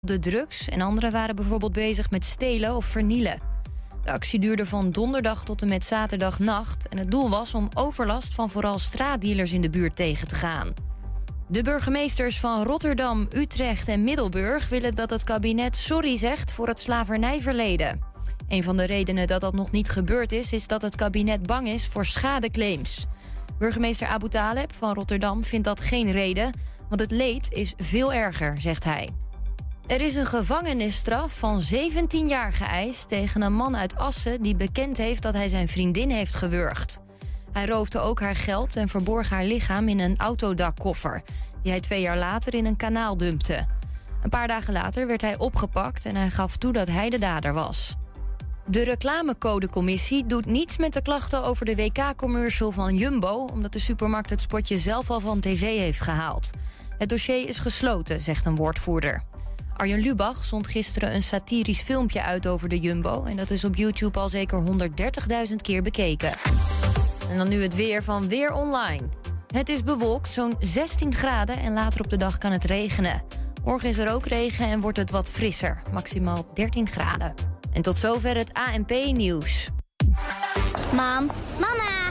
de drugs en anderen waren bijvoorbeeld bezig met stelen of vernielen. De actie duurde van donderdag tot en met zaterdagnacht en het doel was om overlast van vooral straatdealers in de buurt tegen te gaan. De burgemeesters van Rotterdam, Utrecht en Middelburg willen dat het kabinet sorry zegt voor het slavernijverleden. Een van de redenen dat dat nog niet gebeurd is, is dat het kabinet bang is voor schadeclaims. Burgemeester Abu Taleb van Rotterdam vindt dat geen reden, want het leed is veel erger, zegt hij. Er is een gevangenisstraf van 17 jaar geëist tegen een man uit Assen die bekend heeft dat hij zijn vriendin heeft gewurgd. Hij roofde ook haar geld en verborg haar lichaam in een autodakkoffer, die hij twee jaar later in een kanaal dumpte. Een paar dagen later werd hij opgepakt en hij gaf toe dat hij de dader was. De reclamecodecommissie doet niets met de klachten over de WK-commercial van Jumbo, omdat de supermarkt het spotje zelf al van tv heeft gehaald. Het dossier is gesloten, zegt een woordvoerder. Arjen Lubach zond gisteren een satirisch filmpje uit over de Jumbo. En dat is op YouTube al zeker 130.000 keer bekeken. En dan nu het weer van Weer Online. Het is bewolkt, zo'n 16 graden en later op de dag kan het regenen. Morgen is er ook regen en wordt het wat frisser, maximaal 13 graden. En tot zover het ANP-nieuws. Mam, mama,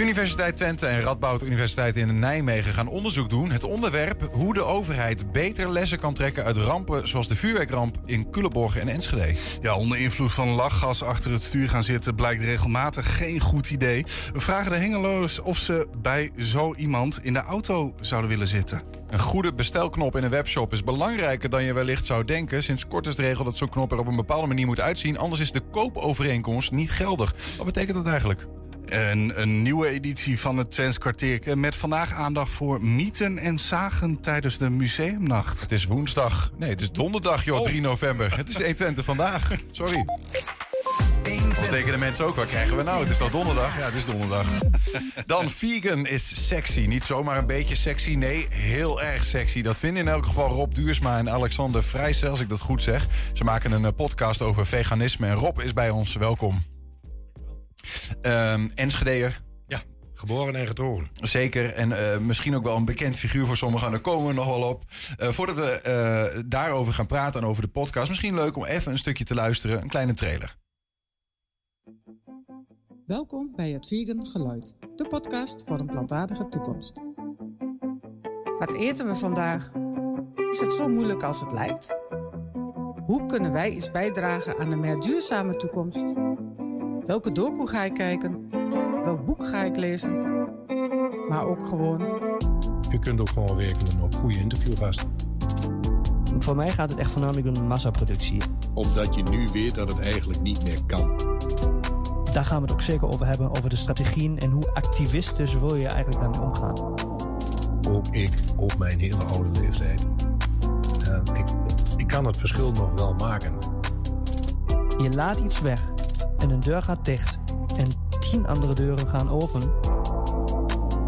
Universiteit Twente en Radboud Universiteit in Nijmegen gaan onderzoek doen. Het onderwerp hoe de overheid beter lessen kan trekken uit rampen zoals de vuurwerkramp in Culemborg en Enschede. Ja, onder invloed van lachgas achter het stuur gaan zitten blijkt regelmatig geen goed idee. We vragen de hengeloos of ze bij zo iemand in de auto zouden willen zitten. Een goede bestelknop in een webshop is belangrijker dan je wellicht zou denken. Sinds kort is de regel dat zo'n knop er op een bepaalde manier moet uitzien. Anders is de koopovereenkomst niet geldig. Wat betekent dat eigenlijk? En een nieuwe editie van het Twents kwartier met vandaag aandacht voor mythen en zagen tijdens de museumnacht. Het is woensdag. Nee, het is donderdag, joh, 3 november. Het is 120 vandaag. Sorry. Als denken de mensen ook, wat krijgen we nou? Het is toch donderdag? Ja, het is donderdag. Dan vegan is sexy. Niet zomaar een beetje sexy, nee, heel erg sexy. Dat vinden in elk geval Rob Duursma en Alexander Vrijsel, als ik dat goed zeg. Ze maken een eh, podcast over veganisme en Rob is bij ons. Welkom. Um, Enschedeer. Ja, geboren en getogen. Zeker. En uh, misschien ook wel een bekend figuur voor sommigen. Daar komen we nog wel op. Uh, voordat we uh, daarover gaan praten en over de podcast... misschien leuk om even een stukje te luisteren. Een kleine trailer. Welkom bij het Vegan Geluid. De podcast voor een plantaardige toekomst. Wat eten we vandaag? Is het zo moeilijk als het lijkt? Hoe kunnen wij iets bijdragen aan een meer duurzame toekomst? Welke docu ga ik kijken? Welk boek ga ik lezen? Maar ook gewoon. Je kunt ook gewoon rekenen op goede interviewgasten. Voor mij gaat het echt voornamelijk om massaproductie. Omdat je nu weet dat het eigenlijk niet meer kan. Daar gaan we het ook zeker over hebben, over de strategieën en hoe activistisch wil je eigenlijk daarmee omgaan. Ook ik op mijn hele oude leeftijd. Uh, ik, ik kan het verschil nog wel maken. Je laat iets weg en een deur gaat dicht en tien andere deuren gaan open.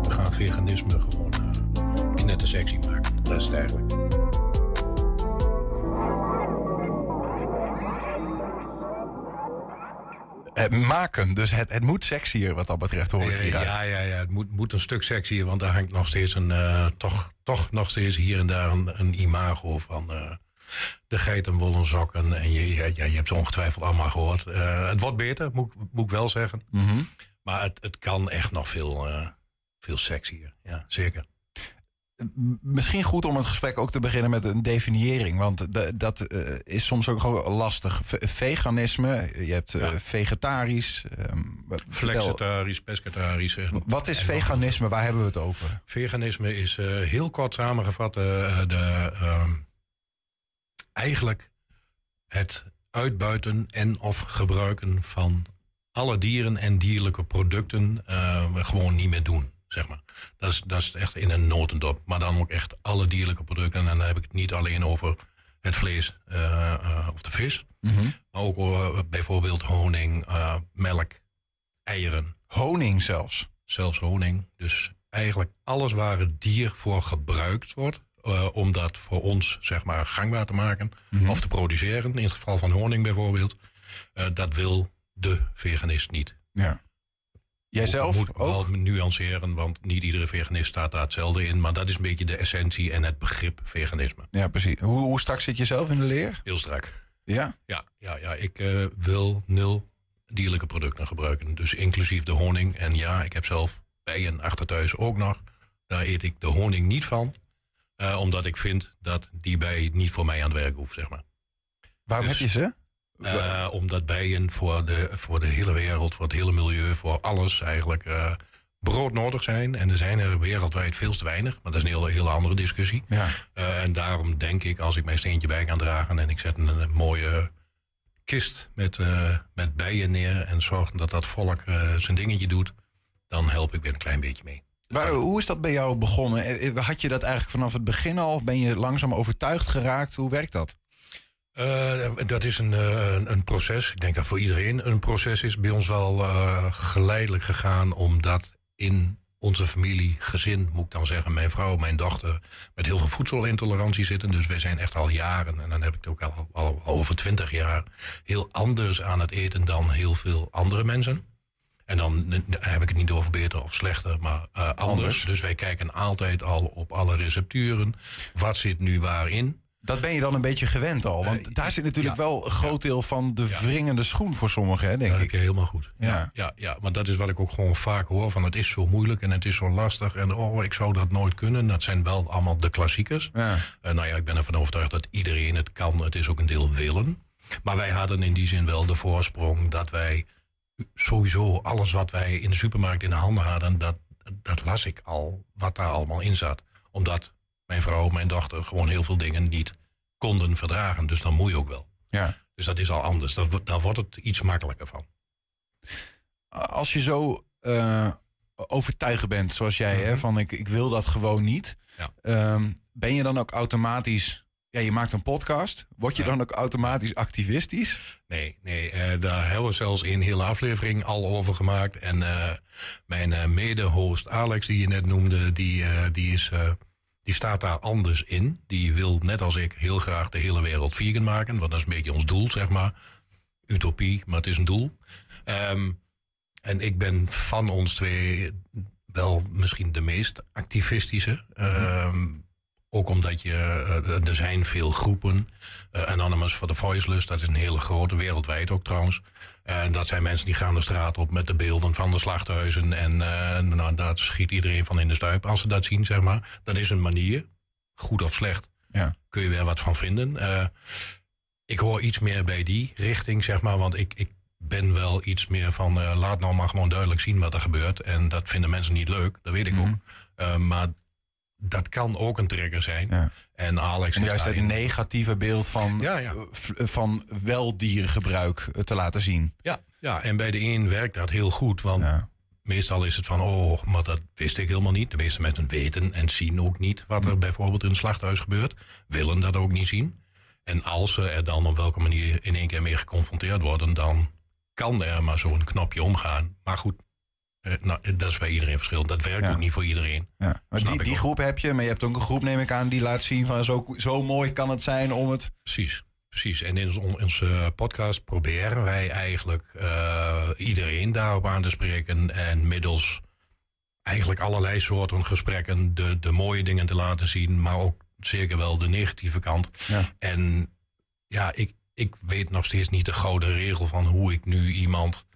We gaan veganisme gewoon uh, knettersexy maken. Dat is het eigenlijk. Het maken, dus het, het moet sexier wat dat betreft hoor ik hier. Ja, ja, ja, het moet, moet een stuk sexier, want daar hangt nog steeds een, uh, toch, toch nog steeds hier en daar een, een imago van... Uh, de geitenwollen sokken. En je, je, je hebt ze ongetwijfeld allemaal gehoord. Uh, het wordt beter, moet, moet ik wel zeggen. Mm -hmm. Maar het, het kan echt nog veel, uh, veel sexier. Ja, zeker. Misschien goed om het gesprek ook te beginnen met een definiëring. Want de, dat uh, is soms ook gewoon lastig. V veganisme, je hebt ja. vegetarisch. Um, Flexitarisch, pescatarisch. Wat is veganisme? Waar hebben we het over? Veganisme is heel kort samengevat de ehm, eigenlijk het uitbuiten en of gebruiken van alle dieren en dierlijke producten uh, we gewoon niet meer doen. zeg maar. Dat is, dat is echt in een notendop. Maar dan ook echt alle dierlijke producten. En dan heb ik het niet alleen over het vlees eh, eh, of de vis. Mhm. Maar ook eh, bijvoorbeeld honing, eh, melk, eieren. Honing zelfs? Zelfs honing. Dus eigenlijk alles waar het dier voor gebruikt wordt... eh, om dat voor ons zeg maar gangbaar te maken Mhm. of te produceren... in het geval van honing bijvoorbeeld... eh, dat wil de veganist niet. Ja. Jij Ook- zelf moet wel nuanceren, want niet iedere veganist staat daar hetzelfde in. Maar dat is een beetje de essentie en het begrip veganisme. Ja, precies. Hoe, hoe strak zit je zelf in de leer? Heel strak. Ja? Ja, ja, ja ik eh, wil nul dierlijke producten gebruiken. Dus inclusief de honing. En ja, ik heb zelf bijen achter thuis ook nog. Daar eet ik de honing niet van. Eh, omdat ik vind dat die bij niet voor mij aan het werk hoeft, zeg maar. Waarom Dus- heb je ze? Eh, omdat bijen voor de, voor de hele wereld, voor het hele milieu, voor alles eigenlijk eh, broodnodig zijn. En er zijn er wereldwijd veel te weinig. Maar dat is een hele, hele andere discussie. Ja. En daarom denk ik, als ik mijn steentje bij kan dragen en ik zet een, een mooie kist met, met bijen neer en zorg dat dat volk zijn dingetje doet, dan help ik weer een klein beetje mee. Maar hoe is dat bij jou begonnen? Eh, Had je dat eigenlijk vanaf het begin al? Of ben je langzaam overtuigd geraakt? Hoe werkt dat? Eh, dat is een, eh, een- proces. Ik denk dat voor iedereen een proces is. Bij ons wel eh, geleidelijk gegaan, omdat in onze familie, gezin, moet ik dan zeggen, mijn vrouw, mijn dochter, met heel veel voedselintolerantie zitten. Dus wij zijn echt al jaren, en dan heb ik het ook al, al over twintig jaar, heel anders aan het eten dan heel veel andere mensen. En dan heb ik het niet over beter of slechter, maar eh, anders. Anders. Dus wij kijken altijd al op alle recepturen. Wat zit nu waarin? Dat ben je dan een beetje gewend al. Want daar zit natuurlijk wel een groot deel van de wringende schoen voor sommigen, hè, denk Ja, ik. helemaal goed. Ja. Ja, ja, maar dat is wat ik ook gewoon vaak hoor. Van het is zo moeilijk en het is zo lastig. En oh, ik zou dat nooit kunnen. Dat zijn wel allemaal de klassiekers. Ja. Eh, nou ja, ik ben ervan overtuigd dat iedereen het kan. Het is ook een deel willen. Maar wij hadden in die zin wel de voorsprong dat wij sowieso alles wat wij in de supermarkt in de handen hadden, dat, dat las ik al wat daar allemaal in zat. Omdat mijn vrouw, mijn dochter gewoon heel veel dingen niet konden verdragen. Dus dan moet je ook wel. Ja. Dus dat is al anders. Dan, daar wordt het iets makkelijker van. Als je zo eh, overtuigen bent, zoals jij, hè, van ik, ik wil dat gewoon niet. Ja. ehm, ben je dan ook automatisch... Ja, je maakt een podcast. Word je dan ook automatisch activistisch? Nee, nee eh, daar hebben we zelfs een hele aflevering al over gemaakt. En eh, mijn eh, mede-host Alex, die je net noemde, die, die, is, die staat daar anders in. Die wil, net als ik, heel graag de hele wereld vegan maken. Want dat is een beetje ons doel, zeg maar. Utopie, maar het is een doel. Ehm, en ik ben van ons twee wel misschien de meest activistische. Ehm, ook omdat je, eh, er zijn veel groepen. Eh, Anonymous for the Voiceless, dat is een hele grote, wereldwijd ook trouwens. En dat zijn mensen die gaan de straat op met de beelden van de slachthuizen. En eh, nou, daar schiet iedereen van in de stuip als ze dat zien, zeg maar. Dat is een manier, goed of slecht, Ja. kun je weer wat van vinden. Ik hoor iets meer bij die richting, zeg maar. Want ik, ik ben wel iets meer van, laat nou maar gewoon duidelijk zien wat er gebeurt. En dat vinden mensen niet leuk, dat weet ik Mhm. ook. Maar dat kan ook een trigger zijn. En Alex En is juist het daarin- negatieve beeld van, eh, van wel dierengebruik eh, te laten zien. Ja, ja, en bij de een werkt dat heel goed. Want meestal is het van, oh, maar dat wist ik helemaal niet. De meeste mensen weten en zien ook niet wat er bijvoorbeeld in een slachthuis gebeurt. Willen dat ook niet zien. En als ze er dan op welke manier in één keer mee geconfronteerd worden, dan kan er maar zo'n knopje omgaan. Maar goed, nou, dat is bij iedereen verschillend. Dat werkt Ja. ook niet voor iedereen. Ja. Maar die, die groep heb je, maar je hebt ook een groep, neem ik aan, die laat zien van zo, zo mooi kan het zijn om het. Precies, precies. En in onze podcast proberen wij eigenlijk eh, iedereen daarop aan te spreken. En middels eigenlijk allerlei soorten gesprekken de, de mooie dingen te laten zien, maar ook zeker wel de negatieve kant. Ja. En ja, ik, ik weet nog steeds niet de gouden regel van hoe ik nu iemand.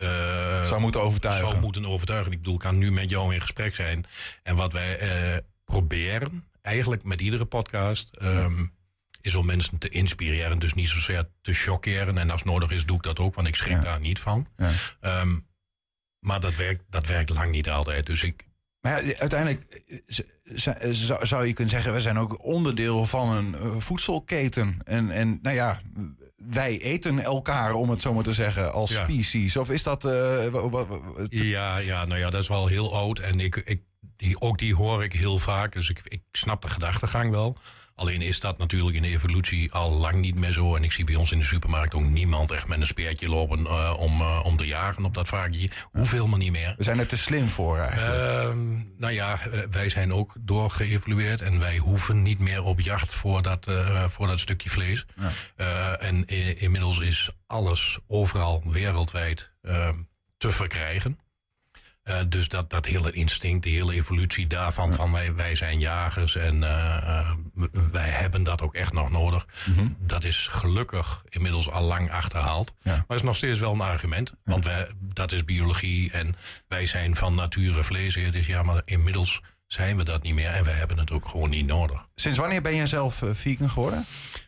Eh, Zou moeten overtuigen. Zou moeten overtuigen. Ik bedoel, ik kan nu met jou in gesprek zijn. En wat wij eh, proberen, eigenlijk met iedere podcast, ehm, is om mensen te inspireren. Dus niet zozeer te chockeren. En als nodig is, doe ik dat ook, want ik schrik daar niet van. Ja. Ehm, maar dat werkt, dat werkt lang niet altijd. Dus ik, Maar ja, uiteindelijk eh, zou, je kunnen zeggen, we zijn ook onderdeel van een voedselketen. En, en nou ja, wij eten elkaar, om het zo maar te zeggen, als species? Of is dat... ja, ja, nou ja, dat is wel heel oud. En ik, ik, die, ook die hoor ik heel vaak. Dus ik, ik snap de gedachtegang wel. Alleen is dat natuurlijk in de evolutie al lang niet meer zo. En ik zie bij ons in de supermarkt ook niemand echt met een speertje lopen uh, om, uh, om te jagen op dat varkentje. Hoeveel maar niet meer. We zijn er te slim voor eigenlijk. Uh, nou ja, eh, wij zijn ook doorgeëvolueerd. En wij hoeven niet meer op jacht voor dat, voor dat stukje vlees. Ja. en inmiddels is alles overal wereldwijd ehm, te verkrijgen. Uh, dus dat, dat hele instinct, die hele evolutie daarvan, van wij, wij zijn jagers en uh, wij hebben dat ook echt nog nodig. Mm -hmm. Dat is gelukkig inmiddels al lang achterhaald. Ja. Maar is nog steeds wel een argument, want wij, dat is biologie en wij zijn van nature vleeseters. Ja, maar inmiddels zijn we dat niet meer en wij hebben het ook gewoon niet nodig. Sinds wanneer ben je zelf vegan geworden?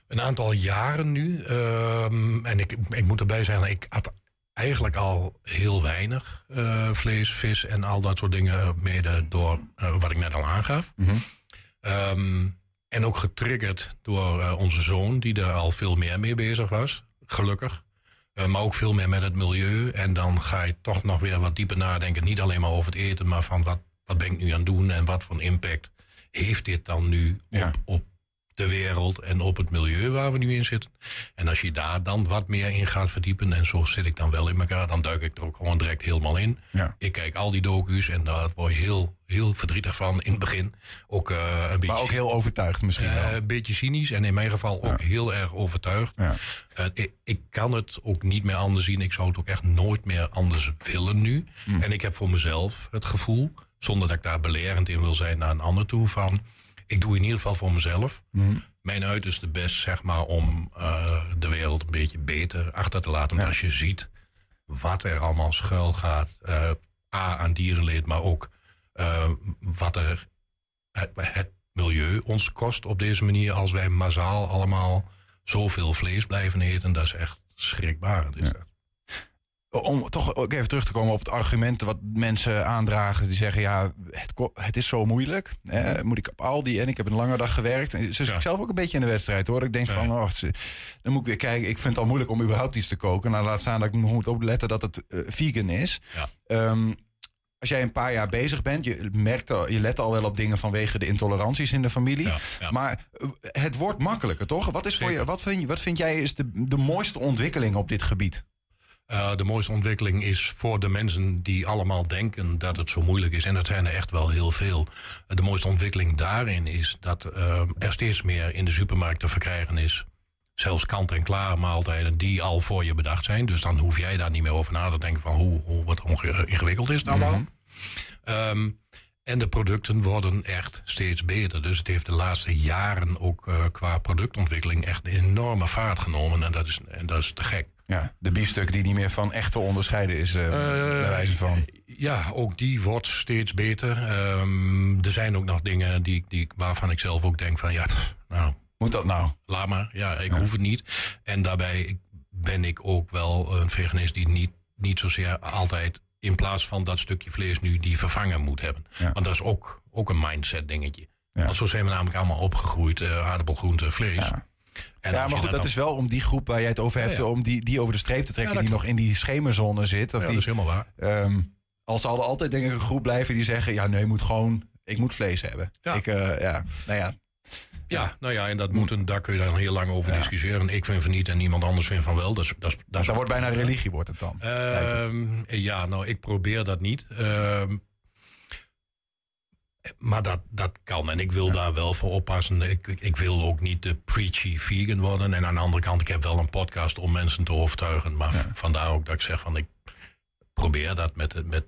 Een aantal jaren nu. Ehm, en ik, ik moet erbij zeggen, ik had eigenlijk al heel weinig uh, vlees, vis en al dat soort dingen. Mede door uh, wat ik net al aangaf. Mm -hmm. um, en ook getriggerd door uh, onze zoon, die daar al veel meer mee bezig was. Gelukkig. maar ook veel meer met het milieu. En dan ga je toch nog weer wat dieper nadenken. Niet alleen maar over het eten, maar van wat, wat ben ik nu aan het doen en wat voor impact heeft dit dan nu op, ja. op de wereld en op het milieu waar we nu in zitten. En als je daar dan wat meer in gaat verdiepen, en zo zit ik dan wel in elkaar, dan duik ik er ook gewoon direct helemaal in. Ja. Ik kijk al die docu's en daar word je heel, heel verdrietig van in het begin. Ook, uh, een beetje, maar ook heel overtuigd misschien uh, wel. Een beetje cynisch en in mijn geval ook ja. heel erg overtuigd. Ja. Uh, ik, ik, kan het ook niet meer anders zien. Ik zou het ook echt nooit meer anders willen nu. Mm. En ik heb voor mezelf het gevoel, zonder dat ik daar belerend in wil zijn naar een ander toe, van ik doe in ieder geval voor mezelf. Mm. Mijn uiterste best, zeg maar, om uh, de wereld een beetje beter achter te laten. Ja. Als je ziet wat er allemaal schuil gaat. Uh, A, aan dierenleed, maar ook uh, wat er het, het, milieu ons kost op deze manier. Als wij massaal allemaal zoveel vlees blijven eten. Dat is echt schrikbarend. Is ja. dat om toch ook even terug te komen op het argument wat mensen aandragen. Die zeggen, ja, het, het is zo moeilijk. Eh, moet ik op al die... En ik heb een lange dag gewerkt. En ze ja. zelf ook een beetje in de wedstrijd, hoor. Ik denk ja. van, oh, dan moet ik weer kijken. Ik vind het al moeilijk om überhaupt iets te koken. Nou, laat staan dat ik moet opletten dat het uh, vegan is. Ja. Um, als jij een paar jaar bezig bent, je merkt al, je let al wel op dingen vanwege de intoleranties in de familie. Ja, ja. Maar het wordt makkelijker, toch? Wat, is voor je, wat, vind, je, wat vind jij is de, de mooiste ontwikkeling op dit gebied? Uh, de mooiste ontwikkeling is voor de mensen die allemaal denken dat het zo moeilijk is. En dat zijn er echt wel heel veel. Uh, de mooiste ontwikkeling daarin is dat uh, er steeds meer in de supermarkt te verkrijgen is. Zelfs kant-en-klaar maaltijden die al voor je bedacht zijn. Dus dan hoef jij daar niet meer over na te denken van hoe, hoe wat ingewikkeld is het allemaal. Mm -hmm. um, en de producten worden echt steeds beter. Dus het heeft de laatste jaren ook uh, qua productontwikkeling echt een enorme vaart genomen. En dat is, en dat is te gek. Ja, de biefstuk die niet meer van echt te onderscheiden is, uh, uh, bij wijze van. Ja, ook die wordt steeds beter. Um, er zijn ook nog dingen die, die, waarvan ik zelf ook denk van ja, nou... Moet dat nou? Laat maar, ja, ik ja. hoef het niet. En daarbij ben ik ook wel een veganist die niet, niet zozeer altijd in plaats van dat stukje vlees nu die vervangen moet hebben. Ja. Want dat is ook, ook een mindset dingetje. Ja. Want zo zijn we namelijk allemaal opgegroeid, uh, aardappel, groente, vlees. Ja. En ja, maar goed, dat dan... is wel om die groep waar jij het over hebt, om die, die over de streep te trekken, die nog in die schemerzone zit. Of ja, die, dat is helemaal waar. Um, als zal er altijd denk ik een groep blijven die zeggen, ja nee, moet gewoon, ik moet vlees hebben. Ja. Ik, uh, ja, nou ja. Ja, nou ja, en dat moet een, daar kun je dan heel lang over discussiëren. Ik vind van niet en niemand anders vindt van wel. Dat, is, dat, is, dat, dat wordt bijna religie, wordt het dan? Uh, ja, nou, ik probeer dat niet. Uh, maar dat, dat kan en ik wil ja. daar wel voor oppassen. Ik, ik wil ook niet de preachy vegan worden. En aan de andere kant, ik heb wel een podcast om mensen te overtuigen. Maar ja. vandaar ook dat ik zeg van ik probeer dat met, met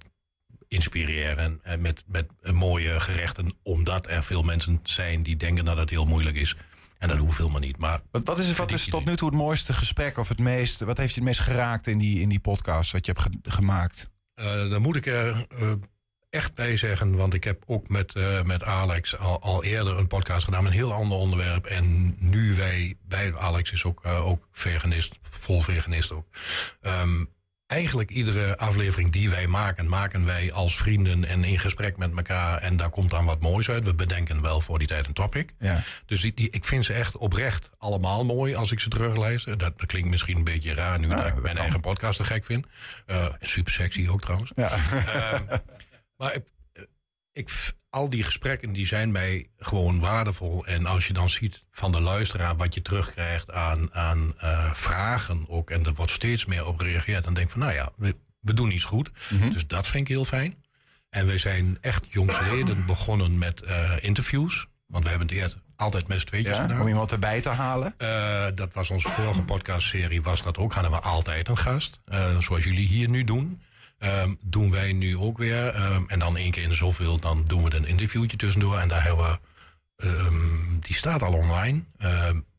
inspireren en met, met mooie gerechten. Omdat er veel mensen zijn die denken dat het heel moeilijk is. En dat hoeft helemaal niet. Maar wat, wat is, wat is tot nu toe het mooiste gesprek of het meest, wat heeft je het meest geraakt in die, in die podcast wat je hebt ge gemaakt? Uh, dan moet ik er uh, echt bij zeggen, want ik heb ook met, uh, met Alex al, al, eerder een podcast gedaan met een heel ander onderwerp. En nu wij bij Alex is ook, uh, ook veganist, vol veganist ook. Um, eigenlijk iedere aflevering die wij maken, maken wij als vrienden en in gesprek met elkaar. En daar komt dan wat moois uit. We bedenken wel voor die tijd een topic. Ja. Dus die, die- ik vind ze echt oprecht allemaal mooi als ik ze terugluister. Dat, dat klinkt misschien een beetje raar nu Ja, dat ik mijn kan. eigen podcast te gek vind. Eh, super sexy ook trouwens. Ja. Ehm, maar ik, ik, al die gesprekken die zijn mij gewoon waardevol. En als je dan ziet van de luisteraar wat je terugkrijgt aan, aan eh, vragen ook. En er wordt steeds meer op gereageerd. Dan denk ik van nou ja, we, we doen iets goed. Mhm. Dus dat vind ik heel fijn. En we zijn echt jongsleden begonnen met eh, interviews. Want we hebben het eerst altijd met z'n tweetjes Ja, gedaan. om iemand erbij te halen. Eh, dat was onze vorige podcastserie, was dat ook. Hadden we altijd een gast. Zoals jullie hier nu doen. Ehm, doen wij nu ook weer. Ehm, en dan één keer in de zoveel, dan doen we een interviewtje tussendoor. En daar hebben we, ehm, die staat al online.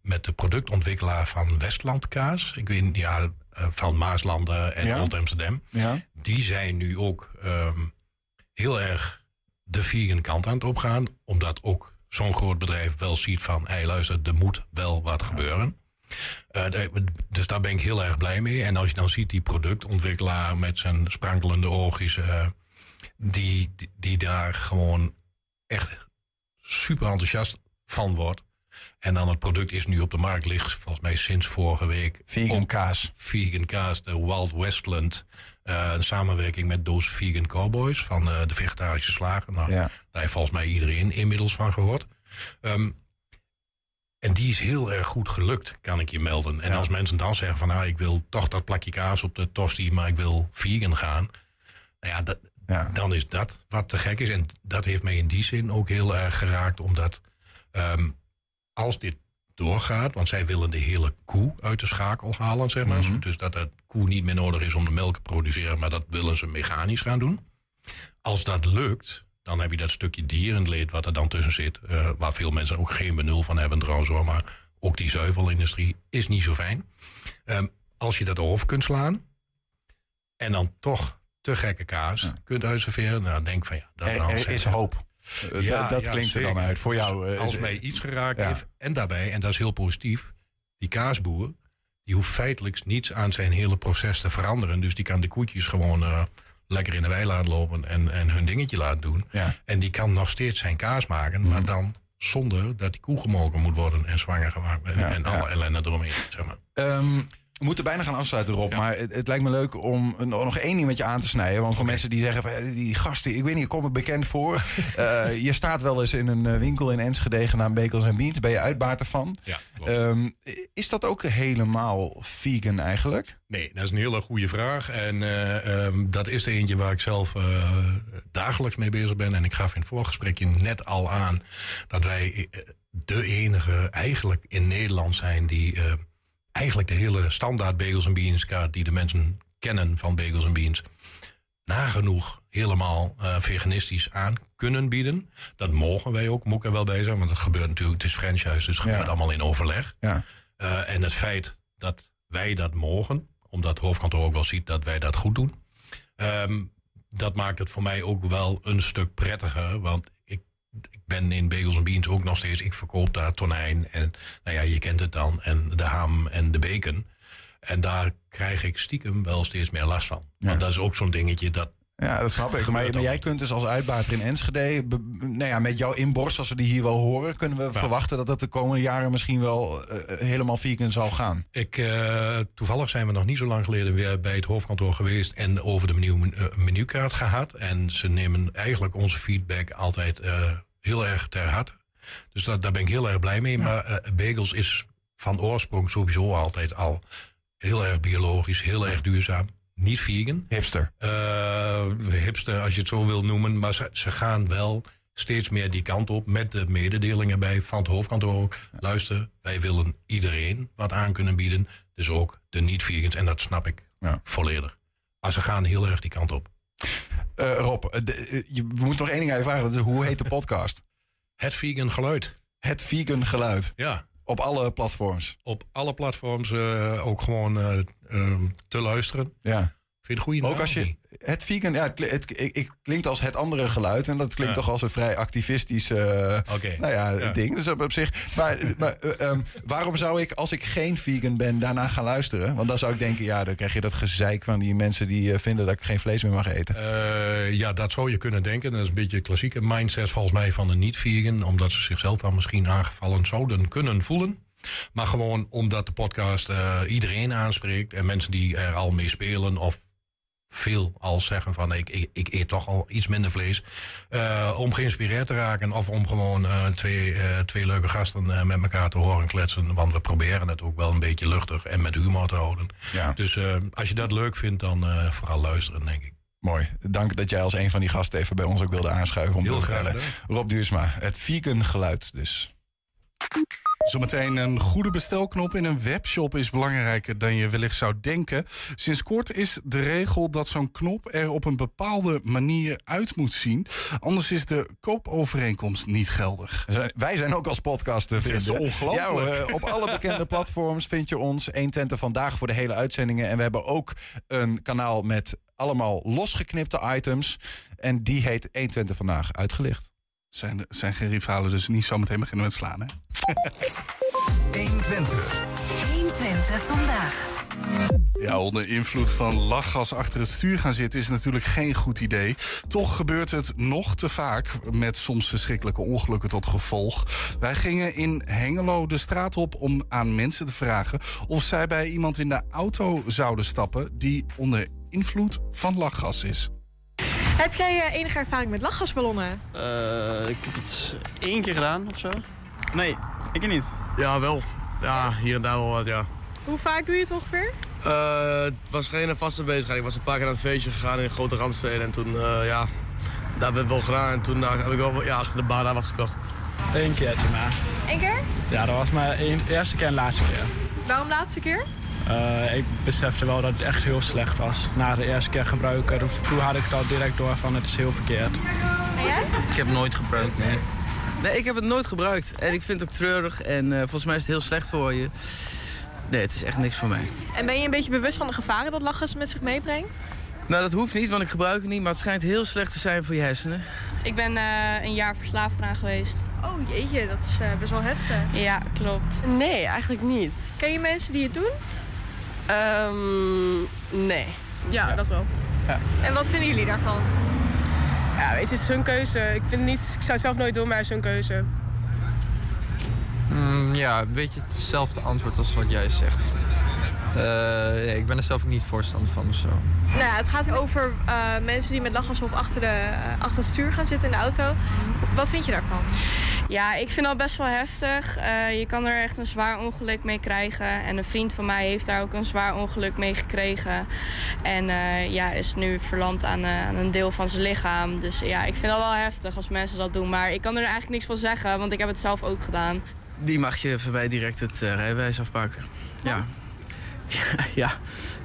met de productontwikkelaar van Westland Kaas. Ik weet niet, ja, eh, van Maaslanden en Ja. Old Amsterdam. Ja. Die zijn nu ook heel erg de vegan kant aan het opgaan. Omdat ook zo'n groot bedrijf wel ziet van... hé luister, er moet wel wat gebeuren. Eh, dus daar ben ik heel erg blij mee. En als je dan ziet die productontwikkelaar met zijn sprankelende oogjes... eh, die, die, die daar gewoon echt super enthousiast van wordt. En dan het product is nu op de markt, ligt volgens mij sinds vorige week. Vegan kaas. Vegan kaas, de Wild Westland. eh, een samenwerking met Doos Vegan Cowboys van de vegetarische slager. Nou, Ja. Daar heeft volgens mij iedereen inmiddels van gehoord. Ehm, en die is heel erg goed gelukt, kan ik je melden. En Ja. als mensen dan zeggen van... nou, ik wil toch dat plakje kaas op de tosti, maar ik wil vegan gaan. Nou ja, dat, Ja. dan is dat wat te gek is. En dat heeft mij in die zin ook heel erg geraakt. Omdat ehm, als dit doorgaat... want zij willen de hele koe uit de schakel halen, zeg maar. Mhm. Dus dat de koe niet meer nodig is om de melk te produceren... maar dat willen ze mechanisch gaan doen. Als dat lukt, dan heb je dat stukje dierenleed wat er dan tussen zit. eh, waar veel mensen ook geen benul van hebben trouwens hoor. Maar ook die zuivelindustrie is niet zo fijn. Ehm, als je dat over kunt slaan... en dan toch te gekke kaas kunt uitserveren... nou, denk van ja, dat Er, er is hoop. Eh, dat klinkt er dan uit. Voor jou. eh, als is- mij iets geraakt heeft. En daarbij, en dat is heel positief, die kaasboer, die hoeft feitelijk niets aan zijn hele proces te veranderen. Dus die kan de koetjes gewoon eh, lekker in de wei laten lopen en, en hun dingetje laten doen. Ja. Mhm. En die kan nog steeds zijn kaas maken, maar dan zonder dat die koe gemolken moet worden en zwanger gemaakt en, Ja, en ja. alle ellende eromheen. Zeg maar. Ehm, we moeten bijna gaan afsluiten, Rob. Maar het, het lijkt me leuk om een- nog één ding met je aan te snijden. Want voor mensen die zeggen, van, eh, die gasten, ik weet niet, ik kom me bekend voor. Eh, je staat wel eens in een eh, winkel in Enschede genaamd Bekels en Beans. Ben je uitbater van? Ja. Ehm, is dat ook helemaal vegan eigenlijk? Nee, dat is een hele goede vraag. En eh, ehm, dat is er eentje waar ik zelf dagelijks mee bezig ben. En ik gaf in het voorgesprekje net al aan dat wij de enige eigenlijk in Nederland zijn die eigenlijk de hele standaard bagels en beans kaart die de mensen kennen van bagels en beans nagenoeg helemaal eh, veganistisch aan kunnen bieden. Dat mogen wij ook, moet ik er wel bij zijn. Want het gebeurt natuurlijk, het is franchise, dus het gebeurt Ja. allemaal in overleg. Ja. Eh, en het feit dat wij dat mogen, omdat het hoofdkantoor ook wel ziet dat wij dat goed doen. ehm, dat maakt het voor mij ook wel een stuk prettiger. Want ik, ik ben in Bagels en Beans ook nog steeds. Ik verkoop daar tonijn en nou ja, je kent het dan. En de ham en de bacon. En daar krijg ik stiekem wel steeds meer last van. Want dat is ook zo'n dingetje dat Ja, dat snap ik. Maar, jij kunt dus als uitbater in Enschede... be- nou ja, met jouw inborst, als we die hier wel horen... kunnen we verwachten dat het de komende jaren misschien wel eh, helemaal vegan zal gaan. Ik, eh, toevallig zijn we nog niet zo lang geleden weer bij het hoofdkantoor geweest en over de menu, eh, menukaart gehad. En ze nemen eigenlijk onze feedback altijd heel erg ter harte. Dus dat, daar ben ik heel erg blij mee. Maar bagels is van oorsprong sowieso altijd al heel erg biologisch, heel erg duurzaam. Niet vegan. Hipster. Eh, hipster, als je het zo wil noemen. Maar ze, ze gaan wel steeds meer die kant op. Met de mededelingen bij van het hoofdkantoor ook. Luister, wij willen iedereen wat aan kunnen bieden. Dus ook de niet-vegans. En dat snap ik Ja. volledig. Maar ze gaan heel erg die kant op. Eh, Rob, eh, de- je- we moeten nog één ding aan je vragen. Dat is, hoe heet de podcast? Het vegan geluid. Het vegan geluid. Ja. Op alle platforms. Op alle platforms eh, ook gewoon eh, eh, te luisteren. Ja. Vind je het goede Ook als je het vegan, ja, het, het, het, klinkt als het andere geluid. En dat klinkt toch als een vrij activistisch uh, nou ja, ding. Dus op, op zich. Maar, maar uh, um, waarom zou ik, als ik geen vegan ben, daarna gaan luisteren? Want dan zou ik denken, ja, dan krijg je dat gezeik van die mensen die uh, vinden dat ik geen vlees meer mag eten. ja, dat zou je kunnen denken. Dat is een beetje een klassieke mindset volgens mij van de niet-vegan. Omdat ze zichzelf dan misschien aangevallen zouden kunnen voelen. Maar gewoon omdat de podcast iedereen aanspreekt. En mensen die er al mee spelen of veel als zeggen van ik, ik, ik eet toch al iets minder vlees. Uh, om geïnspireerd te raken of om gewoon uh, twee, uh, twee leuke gasten met elkaar te horen kletsen. Want we proberen het ook wel een beetje luchtig en met humor te houden. Ja. Dus als je dat leuk vindt, dan vooral luisteren, denk ik. Mooi. Dank dat jij als een van die gasten even bij ons ook wilde aanschuiven om Heel te vertellen. Rob Duursma, het vegan geluid dus. Zometeen een goede bestelknop in een webshop is belangrijker dan je wellicht zou denken. Sinds kort is de regel dat zo'n knop er op een bepaalde manier uit moet zien. Anders is de koopovereenkomst niet geldig. Wij zijn ook als podcast te vinden. Dat is ongelooflijk. Ja, op alle bekende platforms vind je ons 120 vandaag voor de hele uitzendingen. En we hebben ook een kanaal met allemaal losgeknipte items. En die heet 120 vandaag uitgelicht. Zijn, zijn geen rivalen, dus niet zometeen beginnen met slaan, hè? 120. 120 vandaag. Ja, onder invloed van lachgas achter het stuur gaan zitten is natuurlijk geen goed idee. Toch gebeurt het nog te vaak, met soms verschrikkelijke ongelukken tot gevolg. Wij gingen in Hengelo de straat op om aan mensen te vragen of zij bij iemand in de auto zouden stappen die onder invloed van lachgas is. Heb jij uh, enige ervaring met lachgasballonnen? Uh, ik heb het één keer gedaan of zo. Nee, ik niet. Ja, wel. Ja, hier en daar wel wat, ja. Hoe vaak doe je het ongeveer? Uh, het was geen vaste bezigheid. Ik was een paar keer naar een feestje gegaan in grote randsteden. En toen, ja, daar heb ik wel gedaan. En toen heb ik wel ja, achter de bar daar wat gekocht. Eén keertje maar. Eén keer? Ja, dat was maar de eerste keer en laatste keer. Waarom laatste keer? Uh, ik besefte wel dat het echt heel slecht was. Na de eerste keer gebruiken, toen had ik het al direct door van het is heel verkeerd. En jij? Ik heb het nooit gebruikt, nee. Nee, ik heb het nooit gebruikt. En ik vind het ook treurig en uh, volgens mij is het heel slecht voor je. Nee, het is echt niks voor mij. En ben je een beetje bewust van de gevaren dat lachgas met zich meebrengt? Nou, dat hoeft niet, want ik gebruik het niet. Maar het schijnt heel slecht te zijn voor je hersenen. Ik ben uh, een jaar verslaafd eraan geweest. Oh jeetje, dat is uh, best wel heftig. Ja, klopt. Nee, eigenlijk niet. Ken je mensen die het doen? Um, nee. Ja, dat wel. Ja. En wat vinden jullie daarvan? Ja, het is hun keuze. Ik, vind niet, ik zou het zelf nooit doen, maar het is hun keuze. Mm, ja, een beetje hetzelfde antwoord als wat jij zegt. Uh, nee, ik ben er zelf ook niet voorstander van of zo. Nou ja, het gaat over uh, mensen die met lachgas op achter, de, uh, achter het stuur gaan zitten in de auto. Wat vind je daarvan? Ja, ik vind dat best wel heftig. Uh, je kan er echt een zwaar ongeluk mee krijgen. En een vriend van mij heeft daar ook een zwaar ongeluk mee gekregen. En uh, ja, is nu verlamd aan, uh, aan, een deel van zijn lichaam. Dus ja, ik vind dat wel heftig als mensen dat doen. Maar ik kan er eigenlijk niks van zeggen, want ik heb het zelf ook gedaan. Die mag je van mij direct het rijbewijs afpakken. Ja. ja,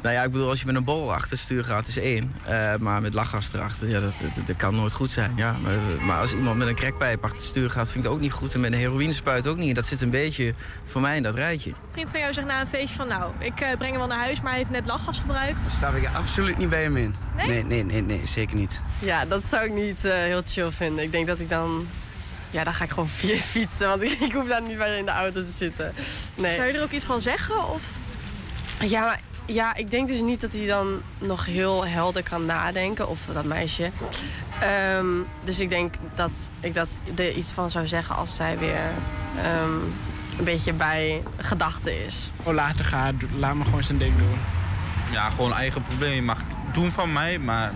nou ja, ik bedoel, als je met een bol achter het stuur gaat, is één. Uh, maar met lachgas erachter, ja, dat, dat, dat, kan nooit goed zijn. Ja. Maar, maar, als iemand met een crackpijp achter het stuur gaat, vind ik dat ook niet goed. En met een heroïnespuit ook niet. Dat zit een beetje voor mij in dat rijtje. Een vriend van jou zegt na een feestje van, nou, ik uh, breng hem wel naar huis, maar hij heeft net lachgas gebruikt. Daar sta ik absoluut niet bij hem in. Nee? Nee, nee, nee, nee zeker niet. Ja, dat zou ik niet uh, heel chill vinden. Ik denk dat ik dan ja, dan ga ik gewoon fietsen, want ik, ik hoef daar niet bij in de auto te zitten. Nee. Zou je er ook iets van zeggen? Of? Ja, maar ja, ik denk dus niet dat hij dan nog heel helder kan nadenken. Of dat meisje. Um, dus ik denk dat ik dat er iets van zou zeggen als zij weer um, een beetje bij gedachten is. Oh, later gaan, laat me gewoon zijn ding doen. Ja, gewoon eigen probleem. Je mag doen van mij, maar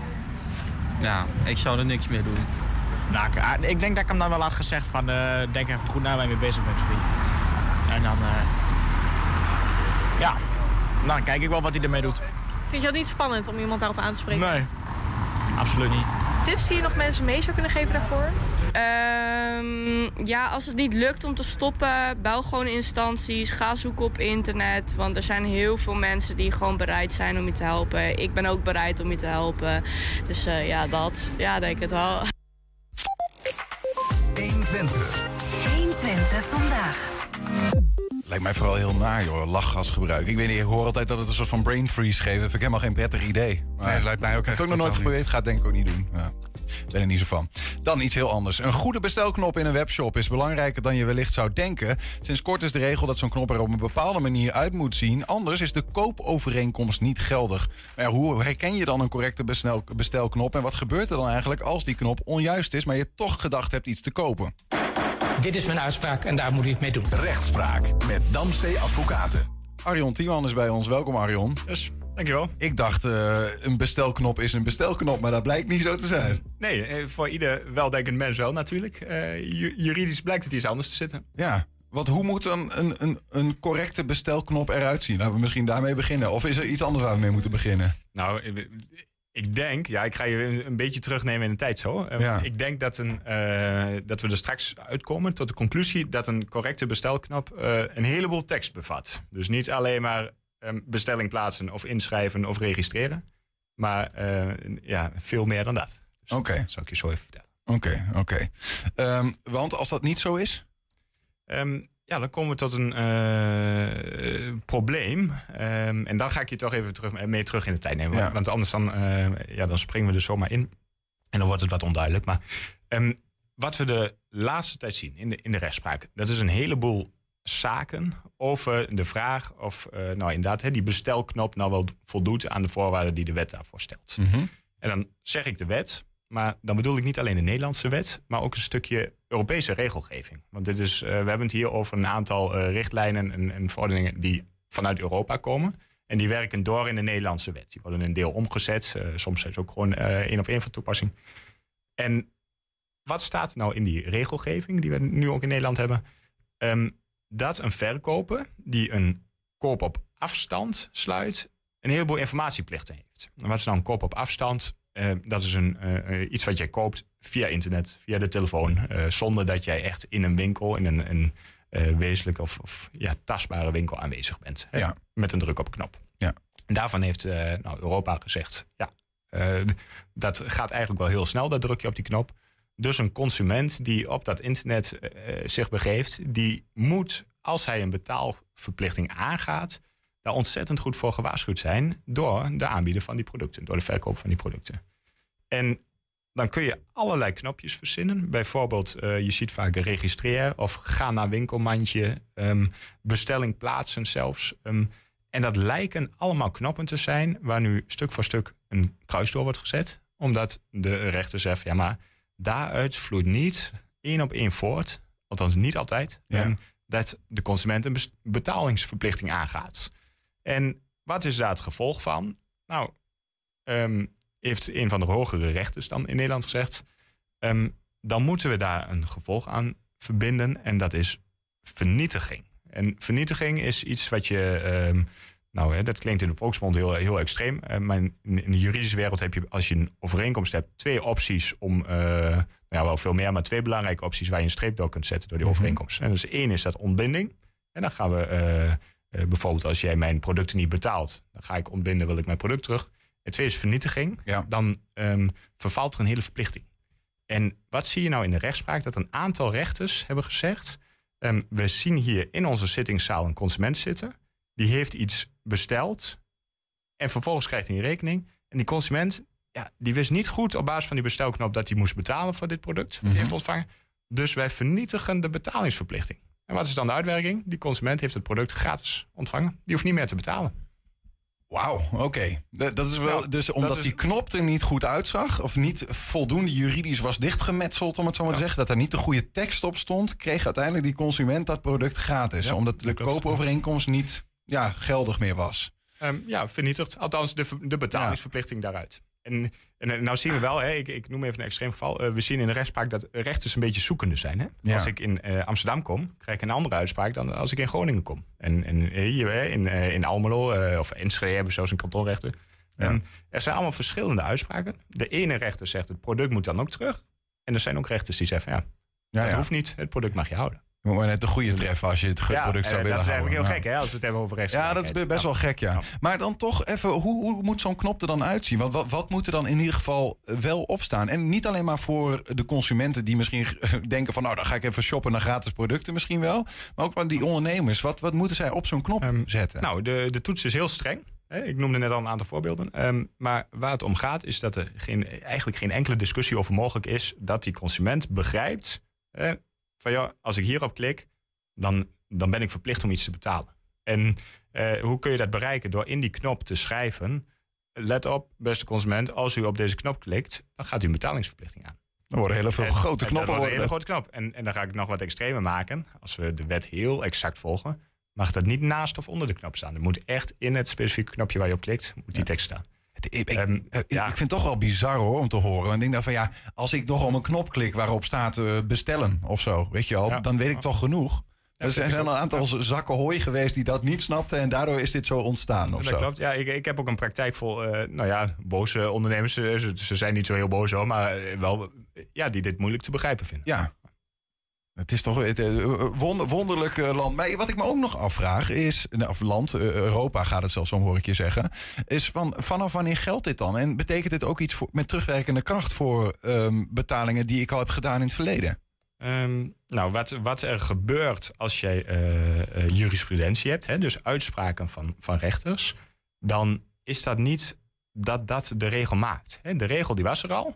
ja, ik zou er niks meer doen. Nou, ik denk dat ik hem dan wel had gezegd van uh, denk even goed naar waar je mee bezig bent, vriend. En dan, uh, ja, nou, dan kijk ik wel wat hij ermee doet. Vind je dat niet spannend om iemand daarop aan te spreken? Nee, absoluut niet. Tips die je nog mensen mee zou kunnen geven daarvoor? Um, ja, als het niet lukt om te stoppen, bel gewoon instanties. Ga zoeken op internet. Want er zijn heel veel mensen die gewoon bereid zijn om je te helpen. Ik ben ook bereid om je te helpen. Dus uh, ja, dat. Ja, denk ik het wel. 120. 120 vandaag. Lijkt mij vooral heel naar, joh. Lachgas gebruiken. Ik weet niet, ik hoor altijd dat het een soort van brain freeze geeft. Dat vind ik helemaal geen prettig idee. Maar Nee, lijkt mij ook Heb echt ik ook nog nooit geprobeerd. Ga het denk ik ook niet doen. Ja. Ben er niet zo van. Dan iets heel anders. Een goede bestelknop in een webshop is belangrijker dan je wellicht zou denken. Sinds kort is de regel dat zo'n knop er op een bepaalde manier uit moet zien. Anders is de koopovereenkomst niet geldig. Maar ja, hoe herken je dan een correcte bestel- bestelknop? En wat gebeurt er dan eigenlijk als die knop onjuist is, maar je toch gedacht hebt iets te kopen? Dit is mijn uitspraak en daar moet u het mee doen. Rechtspraak met Damstee Advocaten. Arion Tiemann is bij ons. Welkom Arion. Dus, dankjewel. Ik dacht, eh, een bestelknop is een bestelknop, maar dat blijkt niet zo te zijn. Nee, eh, voor ieder weldenkend mens wel natuurlijk. Eh, ju- juridisch blijkt het iets anders te zitten. Ja, want hoe moet een, een, een, een correcte bestelknop eruit zien? Laten we misschien daarmee beginnen. Of is er iets anders waar we mee moeten beginnen? Nou, ik- denk, ja, ik ga je een, beetje terugnemen in de tijd zo. Eh, Ja. Ik denk dat, een, eh, dat we er straks uitkomen tot de conclusie dat een correcte bestelknop eh, een heleboel tekst bevat. Dus niet alleen maar ehm, bestelling plaatsen of inschrijven of registreren, maar ja, veel meer dan dat. Dus Oké. zal ik je zo even vertellen. Oké, oké. Ehm, want als dat niet zo is? Ehm, ja, dan komen we tot een eh, probleem. Ehm, en dan ga ik je toch even terug, mee terug in de tijd nemen. Ja. Want anders dan, eh, ja, dan springen we er zomaar in. En dan wordt het wat onduidelijk. Maar ehm, wat we de laatste tijd zien in de, in de rechtspraak... dat is een heleboel zaken over de vraag of eh, nou inderdaad, hè, die bestelknop nou wel voldoet aan de voorwaarden die de wet daarvoor stelt. En dan zeg ik de wet, maar dan bedoel ik niet alleen de Nederlandse wet, maar ook een stukje Europese regelgeving. Want dit is, eh, we hebben het hier over een aantal eh, richtlijnen en, en verordeningen die vanuit Europa komen. En die werken door in de Nederlandse wet. Die worden een deel omgezet. eh, soms zijn ze ook gewoon één op één van toepassing. En wat staat nou in die regelgeving die we nu ook in Nederland hebben? Ehm, dat een verkoper die een koop op afstand sluit, een heleboel informatieplichten heeft. En wat is nou een koop op afstand? Eh, dat is een, eh, eh, iets wat jij koopt via internet, via de telefoon, eh, zonder dat jij echt in een winkel, in een, een wezenlijke of, of ja, tastbare winkel aanwezig bent. Hè? Ja. Met een druk op knop. Ja. En daarvan heeft nou, Europa gezegd, ja, dat gaat eigenlijk wel heel snel, dat drukje op die knop. Dus een consument die op dat internet zich begeeft, die moet, als hij een betaalverplichting aangaat, daar ontzettend goed voor gewaarschuwd zijn door de aanbieder van die producten, door de verkoop van die producten. En dan kun je allerlei knopjes verzinnen. Bijvoorbeeld, eh, je ziet vaak registreer of ga naar winkelmandje, ehm, bestelling plaatsen zelfs. Ehm, en dat lijken allemaal knoppen te zijn waar nu stuk voor stuk een kruis door wordt gezet. Omdat de rechter zegt, ja maar daaruit vloeit niet één op één voort, althans niet altijd, ehm, dat de consument een betalingsverplichting aangaat. En wat is daar het gevolg van? Nou, ehm, heeft een van de hogere rechters dan in Nederland gezegd, ehm, dan moeten we daar een gevolg aan verbinden en dat is vernietiging. En vernietiging is iets wat je, ehm, nou hè, dat klinkt in de volksmond heel, heel extreem, eh, maar in, in de juridische wereld heb je, als je een overeenkomst hebt, twee opties om, eh, nou ja, wel veel meer, maar twee belangrijke opties waar je een streep door kunt zetten door die Mhm. overeenkomst. En dus één is dat ontbinding. En dan gaan we, eh, bijvoorbeeld als jij mijn producten niet betaalt, dan ga ik ontbinden, wil ik mijn product terug. En twee is vernietiging. Dan ehm, vervalt er een hele verplichting. En wat zie je nou in de rechtspraak? Dat een aantal rechters hebben gezegd... ehm, we zien hier in onze zittingszaal een consument zitten. Die heeft iets besteld. En vervolgens krijgt hij een rekening. En die consument, ja, die wist niet goed op basis van die bestelknop... dat hij moest betalen voor dit product. Wat hij Mhm. heeft ontvangen. Dus wij vernietigen de betalingsverplichting. En wat is dan de uitwerking? Die consument heeft het product gratis ontvangen. Die hoeft niet meer te betalen. Wauw, oké. Dat dat is wel, dus omdat is- die knop er niet goed uitzag, of niet voldoende juridisch was dichtgemetseld, om het zo maar te zeggen, dat er niet de goede tekst op stond, kreeg uiteindelijk die consument dat product gratis. Ja, omdat de klopt. koopovereenkomst niet ja, geldig meer was. Ehm, ja, vernietigd. Althans, de, de betalingsverplichting daaruit. En, en eh, nou zien we wel, hè, ik, ik noem even een extreem geval. eh, we zien in de rechtspraak dat rechters een beetje zoekende zijn. Hè? Ja. Als ik in eh, Amsterdam kom, krijg ik een andere uitspraak dan als ik in Groningen kom. En, en hier hè, in, eh, in Almelo of Enschede hebben we zelfs een kantonrechter. Er zijn allemaal verschillende uitspraken. De ene rechter zegt het product moet dan ook terug. En er zijn ook rechters die zeggen, ja, dat ja. hoeft niet. Het product mag je houden. Je moet maar net de goede treffen als je het Ja, product eh, zou willen dat is eigenlijk houden. heel gek, hè, als we het hebben over Ja, rechtsgelijkheid. dat is best wel gek, ja. Maar dan toch even, hoe, hoe moet zo'n knop er dan uitzien? Want wat, wat moet er dan in ieder geval wel opstaan? En niet alleen maar voor de consumenten die misschien denken van... nou, dan ga ik even shoppen naar gratis producten misschien wel. Maar ook van die ondernemers. Wat, wat moeten zij op zo'n knop zetten? Nou, de, de toets is heel streng. Hè, Ik noemde net al een aantal voorbeelden. Ehm, maar waar het om gaat is dat er geen, eigenlijk geen enkele discussie over mogelijk is... dat die consument begrijpt hè, van ja, als ik hierop klik... Dan, dan ben ik verplicht om iets te betalen. En eh, hoe kun je dat bereiken? Door in die knop te schrijven... let op, beste consument, als u op deze knop klikt... dan gaat u een betalingsverplichting aan. Er worden heel veel En- grote en knoppen. Dat wordt een hele grote knop. En, en dan ga ik nog wat extremer maken. Als we de wet heel exact volgen, mag dat niet naast of onder de knop staan. Er moet echt in het specifieke knopje waar je op klikt, moet die tekst staan. Ik, ik, ik- ik vind het toch wel bizar hoor om te horen. Ik denk dan van ja, als ik nog om een knop klik waarop staat eh, bestellen of zo, weet je al, dan weet ik toch genoeg. er zijn een aantal zakken hooi geweest die dat niet snapten en daardoor is dit zo ontstaan of dat zo. klopt. Ja, ik, ik heb ook een praktijk vol, eh, nou ja, boze ondernemers. Ze, ze- zijn niet zo heel boos hoor, maar eh, wel, eh, ja, die dit moeilijk te begrijpen vinden. Ja. Het is toch het, eh, wonder, wonderlijk eh, land. Maar wat ik me ook nog afvraag is, nou, of land, eh, Europa gaat het zelfs om hoor ik je zeggen, is van vanaf wanneer geldt dit dan? En betekent dit ook iets voor, met terugwerkende kracht voor ehm, betalingen die ik al heb gedaan in het verleden? Ehm, nou, wat, wat er gebeurt als jij eh, eh, jurisprudentie hebt, hè, dus uitspraken van, van rechters, dan is dat niet dat dat de regel maakt. De regel die was er al,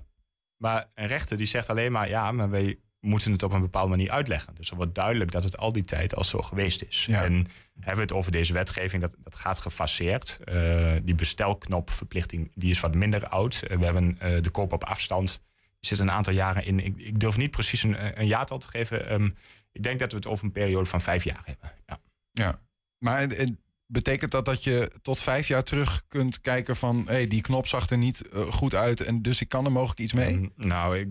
maar een rechter die zegt alleen maar, ja, maar wij moeten het op een bepaalde manier uitleggen. Dus er wordt duidelijk dat het al die tijd al zo geweest is. En hebben we het over deze wetgeving, dat, dat gaat gefaseerd. Eh, die bestelknopverplichting die is wat minder oud. Eh, we hebben eh, de koop op afstand die zit een aantal jaren in. Ik, ik durf niet precies een, een jaartal te geven. Ehm, ik denk dat we het over een periode van vijf jaar hebben. Ja. Ja, maar en- en betekent dat dat je tot vijf jaar terug kunt kijken van... hé, hey, die knop zag er niet goed uit en dus ik kan er mogelijk iets mee? Ehm, nou, ik,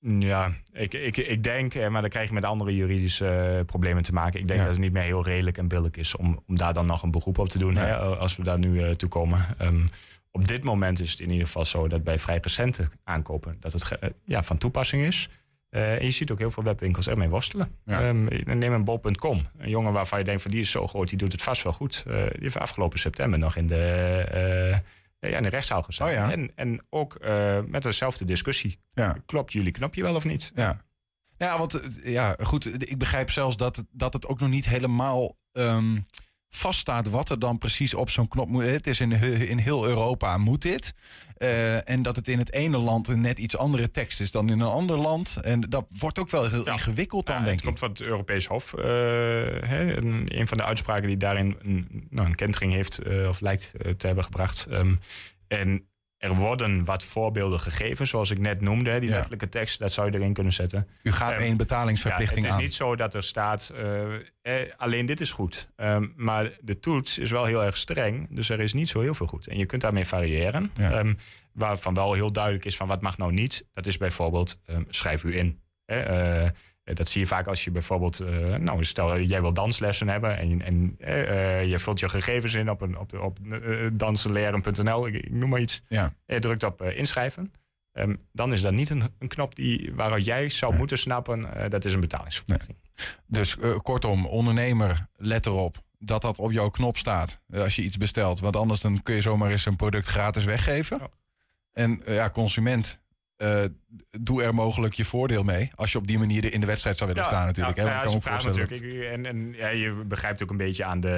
ja, ik, ik, ik denk, eh, maar dan krijg je met andere juridische eh, problemen te maken. Ik denk Ja. dat het niet meer heel redelijk en billig is om, om daar dan nog een beroep op te doen, hè, als we daar nu eh, toe komen. Ehm, op dit moment is het in ieder geval zo dat bij vrij recente aankopen dat het ja, van toepassing is. En je ziet ook heel veel webwinkels ermee worstelen. Ehm, neem een bol.com. Een jongen waarvan je denkt van die is zo groot, die doet het vast wel goed. Die heeft afgelopen september nog in de, ja, in de rechtszaal gestaan. en, en ook eh, met dezelfde discussie. Klopt jullie knopje wel of niet? Ja. Ja, want eh, ja, goed, ik begrijp zelfs dat het, dat het ook nog niet helemaal ehm, vaststaat wat er dan precies op zo'n knop moet. Het is in, in heel Europa moet dit. Eh, en dat het in het ene land een net iets andere tekst is dan in een ander land. En dat wordt ook wel heel ingewikkeld dan, Ja, denk het ik. komt van het Europees Hof. eh, hè, een, een van de uitspraken die daarin een, nou, een kentering heeft eh, of lijkt te hebben gebracht. Ehm, en er worden wat voorbeelden gegeven, zoals ik net noemde. Die Ja. letterlijke tekst, dat zou je erin kunnen zetten. U gaat Ehm, één betalingsverplichting ja, het is aan. niet zo dat er staat, eh, eh, alleen dit is goed. Ehm, maar de toets is wel heel erg streng, dus er is niet zo heel veel goed. En je kunt daarmee variëren. Ehm, waarvan wel heel duidelijk is van wat mag nou niet. Dat is bijvoorbeeld, schrijf u in. Eh, dat zie je vaak als je bijvoorbeeld, eh, nou stel jij wil danslessen hebben en, en eh, eh, je vult je gegevens in op, een, op, op eh, dansenleren.nl, ik, ik noem maar iets. Ja. En je drukt op eh, inschrijven. Ehm, dan is dat niet een, een knop die, waaruit jij zou moeten snappen, eh, dat is een betalingsverplichting. Dus eh, kortom, ondernemer, let erop dat dat op jouw knop staat eh, als je iets bestelt. Want anders dan kun je zomaar eens een product gratis weggeven. En eh, ja, consument, eh, doe er mogelijk je voordeel mee. Als je op die manier in de wedstrijd zou willen staan natuurlijk. Ja, hè? ja, kan voorstellen vraag natuurlijk. En en ja, je begrijpt ook een beetje aan de...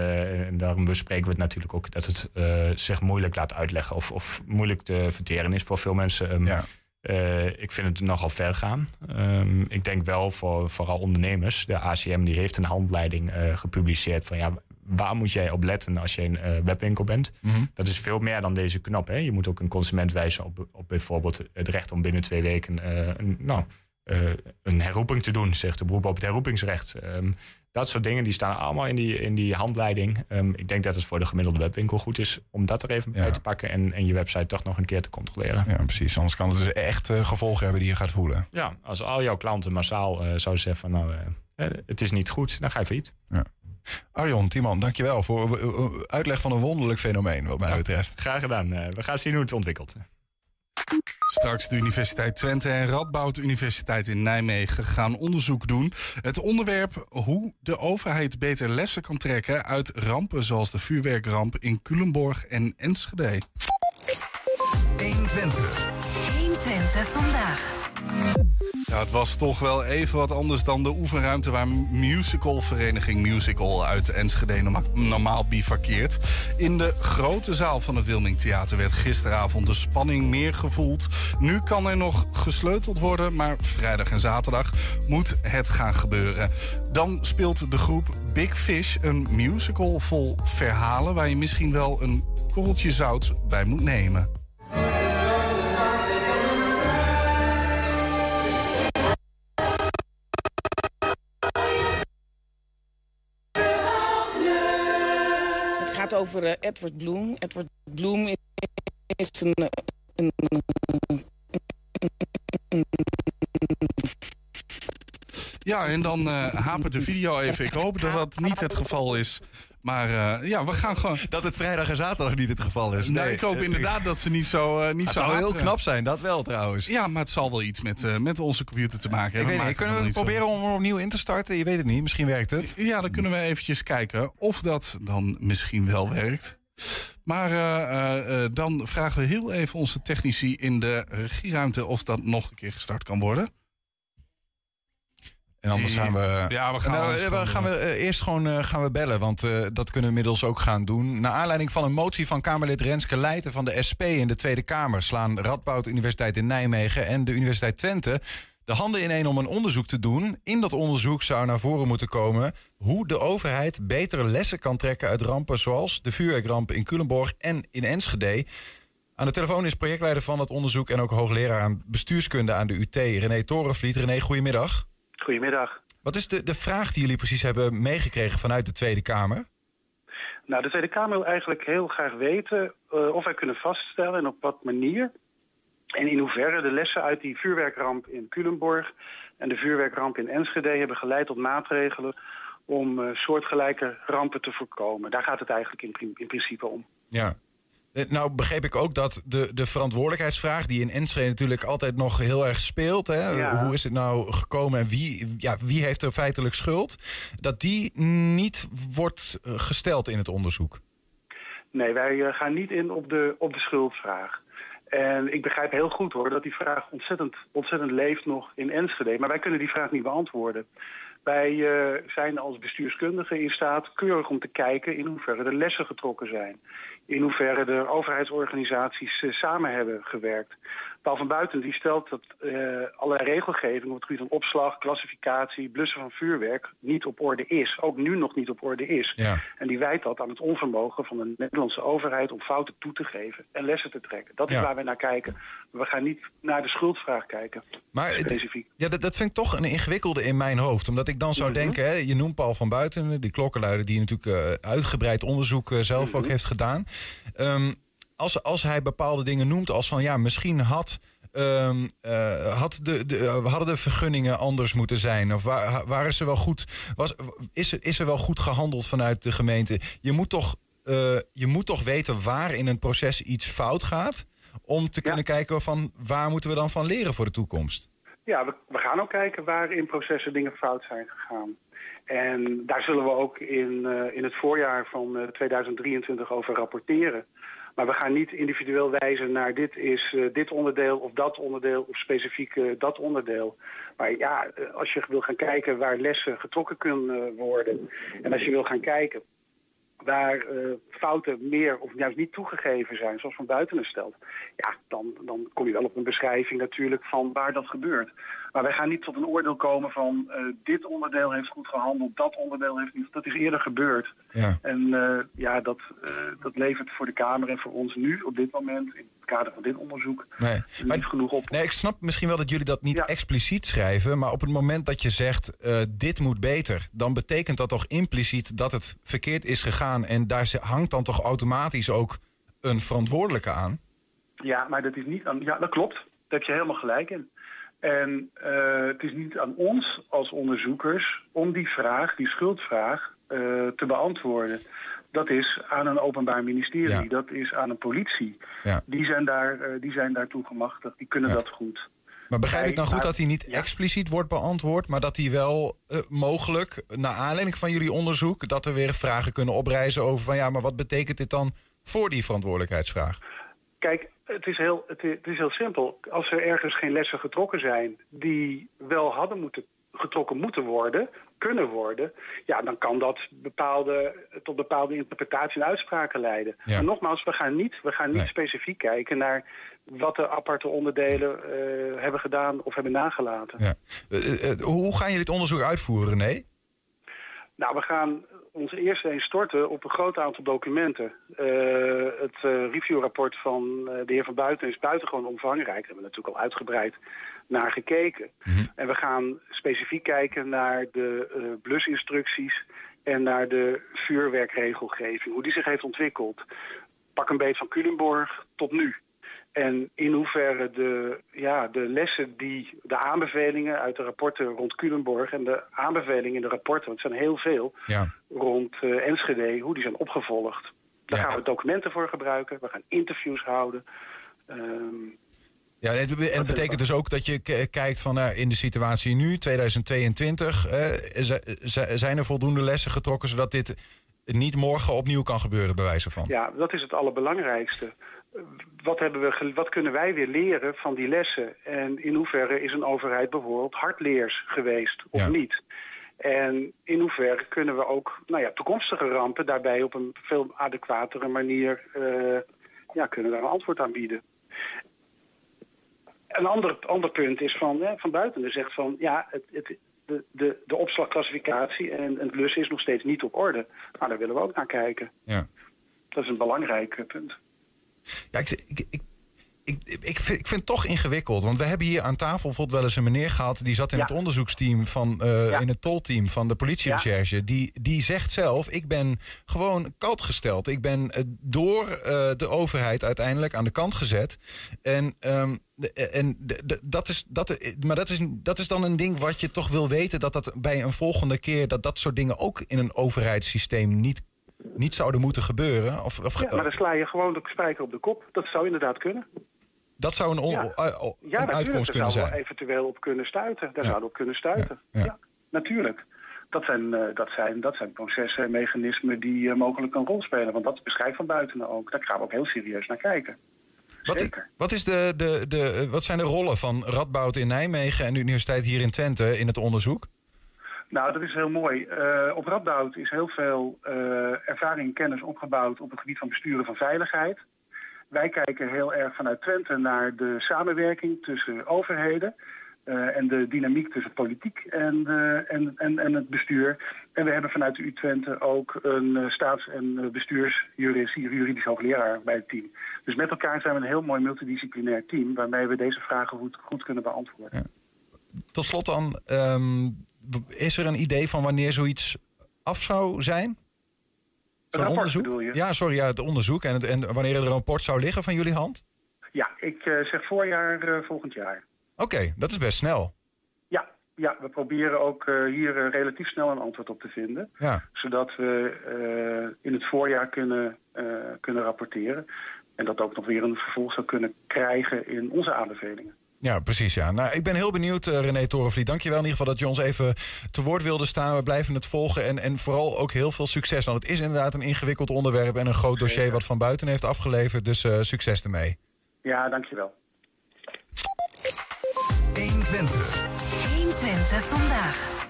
En daarom bespreken we het natuurlijk ook... dat het eh, zich moeilijk laat uitleggen... Of, of moeilijk te verteren is voor veel mensen. Ehm, eh, ik vind het nogal ver gaan. Ehm, ik denk wel voor vooral ondernemers. De ACM die heeft een handleiding gepubliceerd... van ja, waar moet jij op letten als je een eh, webwinkel bent? Mhm. Dat is veel meer dan deze knop. Hè? Je moet ook een consument wijzen op, op bijvoorbeeld het recht om binnen twee weken eh, een, nou, eh, een herroeping te doen, zegt de beroep op het herroepingsrecht. Ehm, dat soort dingen die staan allemaal in die, in die handleiding. Ehm, ik denk dat het voor de gemiddelde webwinkel goed is om dat er even bij te pakken en, en je website toch nog een keer te controleren. Ja, precies. Anders kan het dus echt gevolgen hebben die je gaat voelen. Ja, als al jouw klanten massaal zouden zeggen van nou, het is niet goed, dan ga je failliet. Ja. Arjon, Timan, dankjewel voor eh, eh, uitleg van een wonderlijk fenomeen wat mij betreft. Graag gedaan. Eh, we gaan zien hoe het ontwikkelt. Straks de Universiteit Twente en Radboud Universiteit in Nijmegen gaan onderzoek doen. Het onderwerp hoe de overheid beter lessen kan trekken uit rampen zoals de vuurwerkramp in Culemborg en Enschede. 120. 120 vandaag. Het was toch wel even wat anders dan de oefenruimte waar musicalvereniging Musical uit Enschede norma- normaal bivakkeert. In de grote zaal van het Wilming Theater werd gisteravond de spanning meer gevoeld. Nu kan er nog gesleuteld worden, maar vrijdag en zaterdag moet het gaan gebeuren. Dan speelt de groep Big Fish een musical vol verhalen waar je misschien wel een korreltje zout bij moet nemen. Over eh, Edward Bloom. Edward Bloom is, is een, eh, Ja, en dan eh, hapert de video even. Ik hoop dat dat niet het geval is. Maar eh, ja, we gaan gewoon... Dat het vrijdag en zaterdag niet het geval is. Nee, ik hoop inderdaad dat ze niet zo uh, niet Het zo zou heel knap zijn, dat wel trouwens. Ja, maar het zal wel iets met, eh, met onze computer te maken Ik hebben. weet niet, kunnen we het proberen om hem opnieuw in te starten? Je weet het niet, misschien werkt het. Ja, dan kunnen we eventjes kijken of dat dan misschien wel werkt. Maar eh, eh, eh, dan vragen we heel even onze technici in de regieruimte of dat nog een keer gestart kan worden. En anders gaan we... Ja, we gaan, Nou, eh, gewoon gaan we eh, eerst gewoon eh, gaan we bellen, want dat kunnen we inmiddels ook gaan doen. Naar aanleiding van een motie van Kamerlid Renske Leijten van de SP in de Tweede Kamer... slaan Radboud Universiteit in Nijmegen en de Universiteit Twente de handen ineen om een onderzoek te doen. In dat onderzoek zou naar voren moeten komen hoe de overheid betere lessen kan trekken uit rampen zoals de vuurwerkramp in Culemborg en in Enschede. Aan de telefoon is projectleider van dat onderzoek en ook hoogleraar aan bestuurskunde aan de UT, René Torenvliet. René, goedemiddag. Goedemiddag. Wat is de, de vraag die jullie precies hebben meegekregen vanuit de Tweede Kamer? Nou, de Tweede Kamer wil eigenlijk heel graag weten eh, of wij kunnen vaststellen en op wat manier en in hoeverre de lessen uit die vuurwerkramp in Culemborg en de vuurwerkramp in Enschede hebben geleid tot maatregelen om eh, soortgelijke rampen te voorkomen. Daar gaat het eigenlijk in, in principe om. Ja. Eh, Nou begreep ik ook dat de, de verantwoordelijkheidsvraag... die in Enschede natuurlijk altijd nog heel erg speelt... Hè? Ja. hoe is het nou gekomen en wie, ja, wie heeft er feitelijk schuld... dat die niet wordt eh, gesteld in het onderzoek. Nee, wij eh, gaan niet in op de, op de schuldvraag. En ik begrijp heel goed hoor dat die vraag ontzettend, ontzettend leeft nog in Enschede. Maar wij kunnen die vraag niet beantwoorden. Wij zijn als bestuurskundigen in staat keurig om te kijken in hoeverre de lessen getrokken zijn. In hoeverre de overheidsorganisaties eh, samen hebben gewerkt. Paul van Buiten die stelt dat eh, allerlei regelgeving op het gebied van opslag, klassificatie, blussen van vuurwerk niet op orde is. Ook nu nog niet op orde is. Ja. En die wijt dat aan het onvermogen van de Nederlandse overheid om fouten toe te geven en lessen te trekken. Dat is Ja. waar wij naar kijken. We gaan niet naar de schuldvraag kijken. Maar specifiek. Ja, dat, dat vind ik toch een ingewikkelde in mijn hoofd. Omdat ik dan zou Mhm. denken, hè, je noemt Paul van Buiten, die klokkenluider... die natuurlijk eh, uitgebreid onderzoek eh, zelf Mhm. ook heeft gedaan. Ehm, als, als hij bepaalde dingen noemt als van... ja, misschien had... ehm, eh, had de, de, eh, hadden de vergunningen anders moeten zijn? Of wa- waren ze wel goed, was, is, er, is er wel goed gehandeld vanuit de gemeente? Je moet toch, eh, je moet toch weten waar in een proces iets fout gaat... om te kunnen kijken van waar moeten we dan van leren voor de toekomst? Ja, we, we gaan ook kijken waar in processen dingen fout zijn gegaan. En daar zullen we ook in, in het voorjaar van eh, 2023 over rapporteren. Maar we gaan niet individueel wijzen naar dit is eh, dit onderdeel of dat onderdeel of specifiek eh, dat onderdeel. Maar ja, eh, als je wil gaan kijken waar lessen getrokken kunnen worden en als je wil gaan kijken waar fouten meer of juist niet toegegeven zijn, zoals Van Buitenen stelt, ja, dan, dan kom je wel op een beschrijving natuurlijk van waar dat gebeurt. Maar wij gaan niet tot een oordeel komen van eh, dit onderdeel heeft goed gehandeld, dat onderdeel heeft niet. Dat is eerder gebeurd. Ja. En eh, ja, dat, eh, dat levert voor de Kamer en voor ons nu op dit moment, in het kader van dit onderzoek, Nee. niet genoeg op. Nee, ik snap misschien wel dat jullie dat niet expliciet schrijven. Maar op het moment dat je zegt, dit moet beter... dan betekent dat toch impliciet dat het verkeerd is gegaan... en daar hangt dan toch automatisch ook een verantwoordelijke aan? Ja, maar dat is niet. Ja, dat klopt. Daar heb je helemaal gelijk in. En eh, het is niet aan ons als onderzoekers om die vraag, die schuldvraag, eh, te beantwoorden. Dat is aan een openbaar ministerie, dat is aan een politie. Ja. Die, zijn daar, eh, die zijn daartoe gemachtigd, die kunnen dat goed. Maar begrijp ik dan goed dat hij niet expliciet wordt beantwoord, maar dat hij wel mogelijk, naar aanleiding van jullie onderzoek, dat er weer vragen kunnen oprijzen over van ja, maar wat betekent dit dan voor die verantwoordelijkheidsvraag? Kijk, het is, heel, het, is, het is heel simpel. Als er ergens geen lessen getrokken zijn die wel hadden moeten, getrokken moeten worden, kunnen worden, ja, dan kan dat bepaalde, tot bepaalde interpretatie en uitspraken leiden. Ja. Maar nogmaals, we gaan niet, we gaan niet Nee. specifiek kijken naar wat de aparte onderdelen eh, hebben gedaan of hebben nagelaten. Ja. Eh, eh, hoe gaan jullie dit onderzoek uitvoeren, René? Nou, we gaan ons eerst eens storten op een groot aantal documenten. Eh, het eh, reviewrapport van eh, de heer Van Buiten is buitengewoon omvangrijk. Daar hebben we natuurlijk al uitgebreid naar gekeken. En we gaan specifiek kijken naar de blusinstructies en naar de vuurwerkregelgeving. Hoe die zich heeft ontwikkeld. Pak een beet van Culemborg tot nu. En in hoeverre de, ja, de lessen die, de aanbevelingen uit de rapporten rond Culemborg en de aanbevelingen in de rapporten, want het zijn heel veel, Ja. rond eh, Enschede, hoe die zijn opgevolgd. Daar gaan we documenten voor gebruiken, we gaan interviews houden. Ehm, Ja, en het, be- en het betekent dus ook dat je k- kijkt van nou, in de situatie nu, 2022, eh, z- zijn er voldoende lessen getrokken zodat dit niet morgen opnieuw kan gebeuren, bij wijze van. Ja, dat is het allerbelangrijkste. Wat, hebben we, wat kunnen wij weer leren van die lessen? En in hoeverre is een overheid bijvoorbeeld hardleers geweest of Ja. niet? En in hoeverre kunnen we ook nou ja, toekomstige rampen daarbij op een veel adequatere manier eh, ja, kunnen daar een antwoord aan bieden? Een ander, ander punt is van, hè, van buiten. Er zegt van ja, het, het, de, de, de opslagclassificatie en, en het lus is nog steeds niet op orde. Nou, daar willen we ook naar kijken. Ja. Dat is een belangrijk punt. Ja, ik, ik, ik, ik, ik, vind, ik vind het toch ingewikkeld. Want we hebben hier aan tafel bijvoorbeeld wel eens een meneer gehad... die zat in Ja. het onderzoeksteam, van, eh, in het tolteam van de politierecherche. Die, die zegt zelf, ik ben gewoon kalt gesteld. Ik ben eh, door eh, de overheid uiteindelijk aan de kant gezet. En, ehm, en dat is, dat, maar dat is, dat is dan een ding wat je toch wil weten... dat dat bij een volgende keer... dat dat soort dingen ook in een overheidssysteem niet, niet zouden moeten gebeuren. Of, of, Ja, maar dan sla je gewoon de spijker op de kop. Dat zou inderdaad kunnen. dat zou een, Ja. eh, een Ja, uitkomst Daar kunnen zouden zijn. we eventueel op kunnen stuiten. Daar Ja. zouden we op kunnen stuiten. Ja, natuurlijk. Dat zijn, eh, dat, zijn, dat zijn processen en mechanismen die eh, mogelijk een rol spelen. Want dat beschrijft van buiten ook. Daar gaan we ook heel serieus naar kijken. Wat, wat, is de, de, de, wat zijn de rollen van Radboud in Nijmegen en de universiteit hier in Twente in het onderzoek? Nou, dat is heel mooi. Eh, op Radboud is heel veel eh, ervaring en kennis opgebouwd op het gebied van besturen van veiligheid. Wij kijken heel erg vanuit Twente naar de samenwerking tussen overheden eh, en de dynamiek tussen politiek en, en, en, en het bestuur. En we hebben vanuit de U Twente ook een staats- en bestuursjurist, juridisch hoogleraar bij het team. Dus met elkaar zijn we een heel mooi multidisciplinair team waarmee we deze vragen goed, goed kunnen beantwoorden. Tot slot dan, ehm, is er een idee van wanneer zoiets af zou zijn? Zo'n onderzoek? Ja, sorry, ja, het onderzoek. En, het, en wanneer er een rapport zou liggen van jullie hand? Ja, ik eh, zeg voorjaar eh, volgend jaar. Oké, dat is best snel. Ja, ja we proberen ook eh, hier relatief snel een antwoord op te vinden. Ja. Zodat we in het voorjaar kunnen, kunnen rapporteren. En dat ook nog weer een vervolg zou kunnen krijgen in onze aanbevelingen. Ja, precies. Ja. Nou, ik ben heel benieuwd, eh, René Torenvliet. Dankjewel in ieder geval dat je ons even te woord wilde staan. We blijven het volgen en, en vooral ook heel veel succes. Want het is inderdaad een ingewikkeld onderwerp en een groot dossier wat van buiten heeft afgeleverd. Dus eh, succes ermee. Ja, dankjewel. 120. 120 vandaag.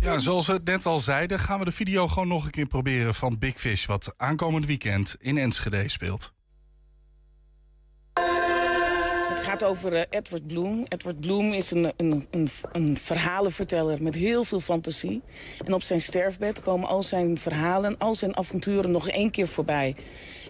Ja, zoals we net al zeiden, gaan we de video gewoon nog een keer proberen van Big Fish, wat aankomend weekend in Enschede speelt. Gaat over eh, Edward Bloom. Edward Bloom is een, een, een, een verhalenverteller met heel veel fantasie. En op zijn sterfbed komen al zijn verhalen, al zijn avonturen nog één keer voorbij.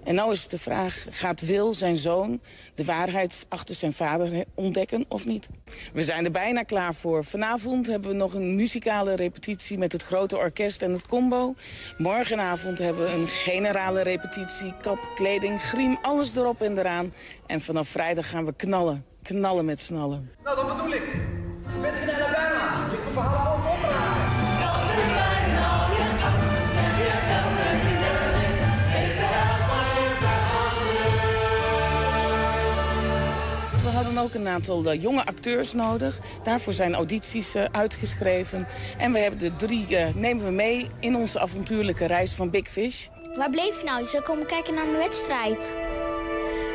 En nou is de vraag, gaat Wil, zijn zoon, de waarheid achter zijn vader ontdekken of niet? We zijn er bijna klaar voor. Vanavond hebben we nog een muzikale repetitie met het grote orkest en het combo. Morgenavond hebben we een generale repetitie, kap, kleding, griem, alles erop en eraan. En vanaf vrijdag gaan we knallen, knallen met snallen. Nou, dat bedoel ik. Je bent geen dan ook een aantal eh, jonge acteurs nodig. Daarvoor zijn audities eh, uitgeschreven. En we hebben de drie eh, nemen we mee in onze avontuurlijke reis van Big Fish. Waar bleef je nou? Je zou komen kijken naar mijn wedstrijd.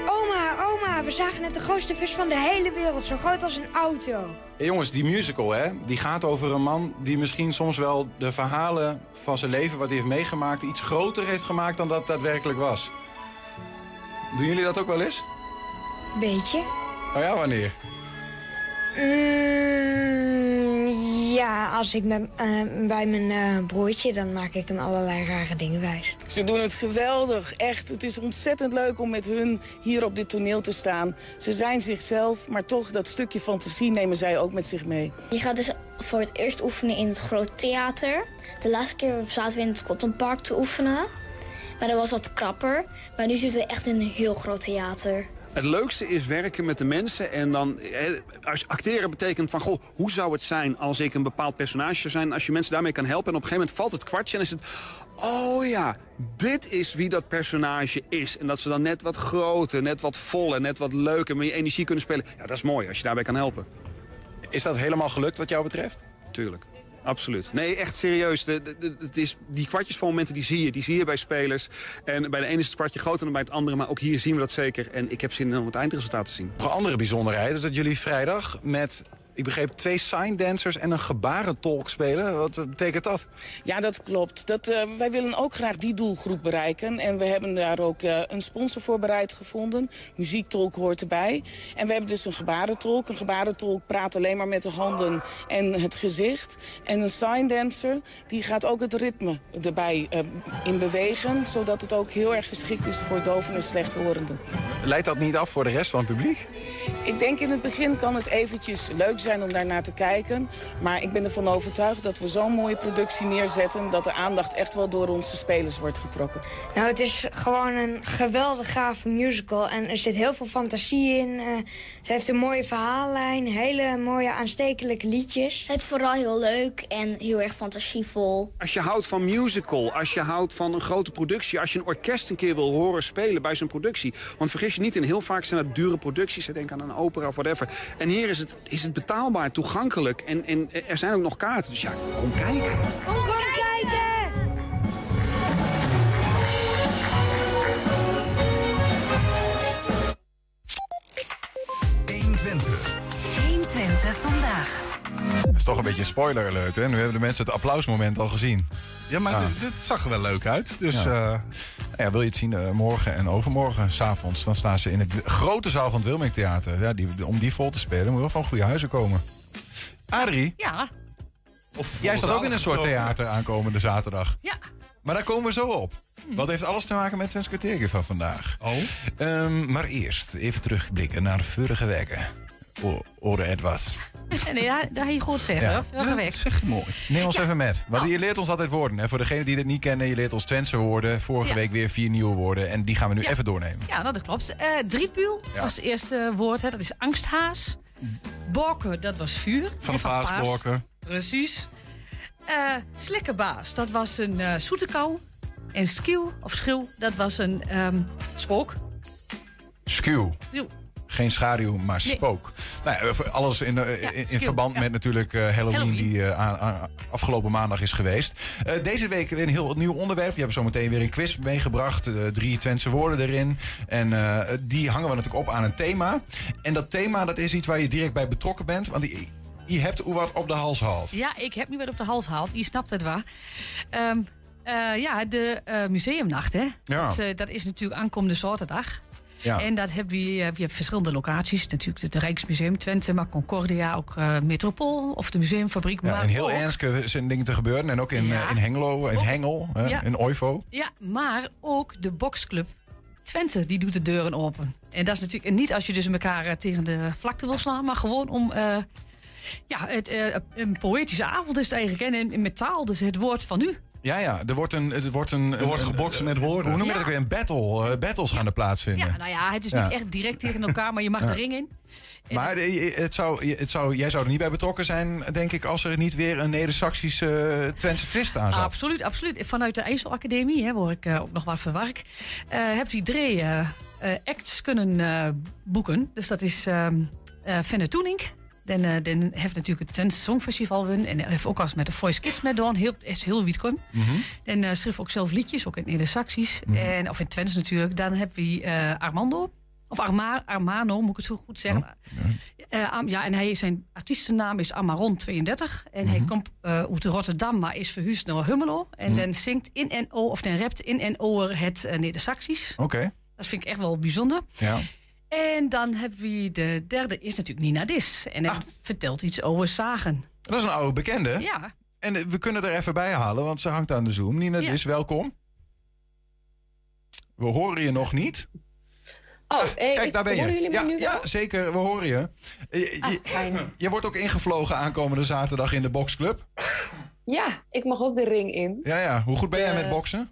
Oma, oma, we zagen net de grootste vis van de hele wereld. Zo groot als een auto. Hey jongens, die musical, hè, die gaat over een man die misschien soms wel de verhalen van zijn leven, wat hij heeft meegemaakt, iets groter heeft gemaakt dan dat daadwerkelijk was. Doen jullie dat ook wel eens? Beetje. Oh ja, wanneer? Mm, ja, als ik met, eh, bij mijn eh, broertje, dan maak ik hem allerlei rare dingen wijs. Ze doen het geweldig, echt. Het is ontzettend leuk om met hun hier op dit toneel te staan. Ze zijn zichzelf, maar toch dat stukje fantasie nemen zij ook met zich mee. Je gaat dus voor het eerst oefenen in het grote theater. De laatste keer zaten we in het Cotton Park te oefenen. Maar dat was wat krapper. Maar nu zitten we echt in een heel groot theater. Het leukste is werken met de mensen. En dan, als acteren betekent van, goh, hoe zou het zijn als ik een bepaald personage zou zijn? Als je mensen daarmee kan helpen. En op een gegeven moment valt het kwartje en is het, oh ja, dit is wie dat personage is. En dat ze dan net wat groter, net wat voller, net wat leuker met je energie kunnen spelen. Ja, dat is mooi als je daarbij kan helpen. Is dat helemaal gelukt wat jou betreft? Tuurlijk. Absoluut. Nee, echt serieus. De, de, de- het is, die kwartjesmomenten die zie je. Die zie je bij spelers. En bij de ene is het kwartje groter dan bij het andere. Maar ook hier zien we dat zeker. En ik heb zin in om het eindresultaat te zien. Nog een andere bijzonderheid is dat jullie vrijdag met, ik begreep, twee sign dancers en een gebarentolk spelen. Wat betekent dat? Ja, dat klopt. Dat, eh, wij willen ook graag die doelgroep bereiken. En we hebben daar ook eh, een sponsor voor bereid gevonden. Muziektolk hoort erbij. En we hebben dus een gebarentolk. Een gebarentolk praat alleen maar met de handen en het gezicht. En een sign dancer, die gaat ook het ritme erbij eh, in bewegen. Zodat het ook heel erg geschikt is voor doven en slechthorenden. Leidt dat niet af voor de rest van het publiek? Ik denk in het begin kan het eventjes leuk zijn om daarnaar te kijken. Maar ik ben ervan overtuigd dat we zo'n mooie productie neerzetten... dat de aandacht echt wel door onze spelers wordt getrokken. Nou, het is gewoon een geweldig gave musical. En er zit heel veel fantasie in. Eh, ze heeft een mooie verhaallijn, hele mooie aanstekelijke liedjes. Het is vooral heel leuk en heel erg fantasievol. Als je houdt van musical, als je houdt van een grote productie... als je een orkest een keer wil horen spelen bij zo'n productie... want vergis je niet, in heel vaak zijn dat dure producties. Denk aan een opera of whatever. En hier is het, is het betaalbaar, toegankelijk. En, en er zijn ook nog kaarten, dus ja, kom kijken. Kom, kijken! Vandaag. Dat is toch een beetje een spoiler alert, hè? Nu hebben de mensen het applausmoment al gezien. Ja, maar dit, dit zag er wel leuk uit. Dus Ja. ja. Ja, wil je het zien eh, morgen en overmorgen, s'avonds, dan staan ze in het grote zaal van het Wilming Theater. Ja, die, om die vol te spelen moet je wel van goede huizen komen. Adrie, Ja, jij staat ook in een soort theater aankomende zaterdag. ja. Maar daar komen we zo op. Wat heeft alles te maken met Kwartiertje van vandaag. Oh. maar eerst even terugblikken naar de vorige weken. Orde Edwas. Nee, daar, daar heb je goed zeggen. Ja. Vorige week. Zeg je mooi. Neem ons even met. Want je leert ons altijd woorden. Hè? Voor degenen die dit niet kennen, je leert ons Twentse woorden. Vorige Ja. week weer vier nieuwe woorden. En die gaan we nu Ja. even doornemen. Ja, nou, dat klopt. Eh driepuul Ja. was het eerste woord. Hè. Dat is angsthaas. Borken, dat was vuur. Van de En paas. paasborken. Precies. Eh slikkerbaas, dat was een eh zoete kou. En skiel, of schil, dat was een ehm, spook. Skew. Geen schaduw, maar Nee. spook. Nou ja, voor alles in, eh, Ja, in, verband met natuurlijk eh, Halloween, Halloween. die eh, afgelopen maandag is geweest. Deze week weer een heel nieuw onderwerp. Je hebt zometeen weer een quiz meegebracht. drie Twentse woorden erin. En die hangen we natuurlijk op aan een thema. En dat thema dat is iets waar je direct bij betrokken bent. Want je, je hebt wat op de hals gehaald. Ja, ik heb nu wat op de hals gehaald. Je snapt het waar. Ehm, eh, ja, de museumnacht, hè? Ja. Dat, dat is natuurlijk aankomende zaterdag. Ja. En dat heb je, je hebt verschillende locaties. Natuurlijk het Rijksmuseum Twente, maar Concordia, ook eh, Metropool of de Museumfabriek. Ja, maar en heel ook- ernstige zijn dingen te gebeuren. En ook in, Ja. eh, in Hengelo, in Hengel, in Oivo. Ja, maar ook de boxclub Twente, die doet de deuren open. En dat is natuurlijk niet als je dus elkaar eh, tegen de vlakte wil slaan, maar gewoon om... ja, het, een poëtische avond is het eigenlijk. En in, in met taal, dus het woord van u. Ja, ja, er wordt een. Er wordt, een, Er wordt een- gebokst een- met woorden. Hoe noem je Ja. dat ook weer? Een battle. eh, battles gaan er plaatsvinden. Ja, nou ja, het is Ja. niet echt direct tegen elkaar, maar je mag Ja. de ring in. En Maar eh, het zou, het zou, jij zou er niet bij betrokken zijn, denk ik, als er niet weer een Neder-Saxische eh, Twentse twist aan zat. Absoluut, absoluut. Vanuit de IJsselacademie, hè, waar ik ook nog wat verwerk, eh heb je drie acts kunnen eh, boeken. Dus dat is ehm, uh, Fenne Toenink. Dan, uh, dan heeft natuurlijk het Twente Songfestival won. En heeft ook als met de Voice Kids met doen. Heel, is heel wie kon. Mhm. Dan uh, schreef ook zelf liedjes, ook in Neder-Saxisch. Mhm. en Of in Twents natuurlijk. Dan hebben we uh, Armando. Of Arma, Armano, moet ik het zo goed zeggen. Oh, ja, en hij, zijn artiestennaam is Amaron32. En hij komt uit Rotterdam, maar is verhuisd naar Hummelo. En dan zingt in en o, of dan rapt in en over het Neder-Saxisch. Oké. Dat vind ik echt wel bijzonder. Ja. En dan hebben we de derde, is natuurlijk Nina Dis. En hij vertelt iets over zagen. Dat is een oude bekende. Ja. En we kunnen er even bij halen, want ze hangt aan de Zoom. Nina Ja. Dis, welkom. We horen je nog niet. Oh, Ah, eh, Kijk, ik- daar ben je. horen jullie me ja, nu wel? ja, zeker, we horen je. Eh, Je, Ah, je- fijn. je wordt ook ingevlogen aankomende zaterdag in de boxclub. Ja, ik mag ook de ring in. Ja, ja. Hoe goed ben jij Eh, met boksen?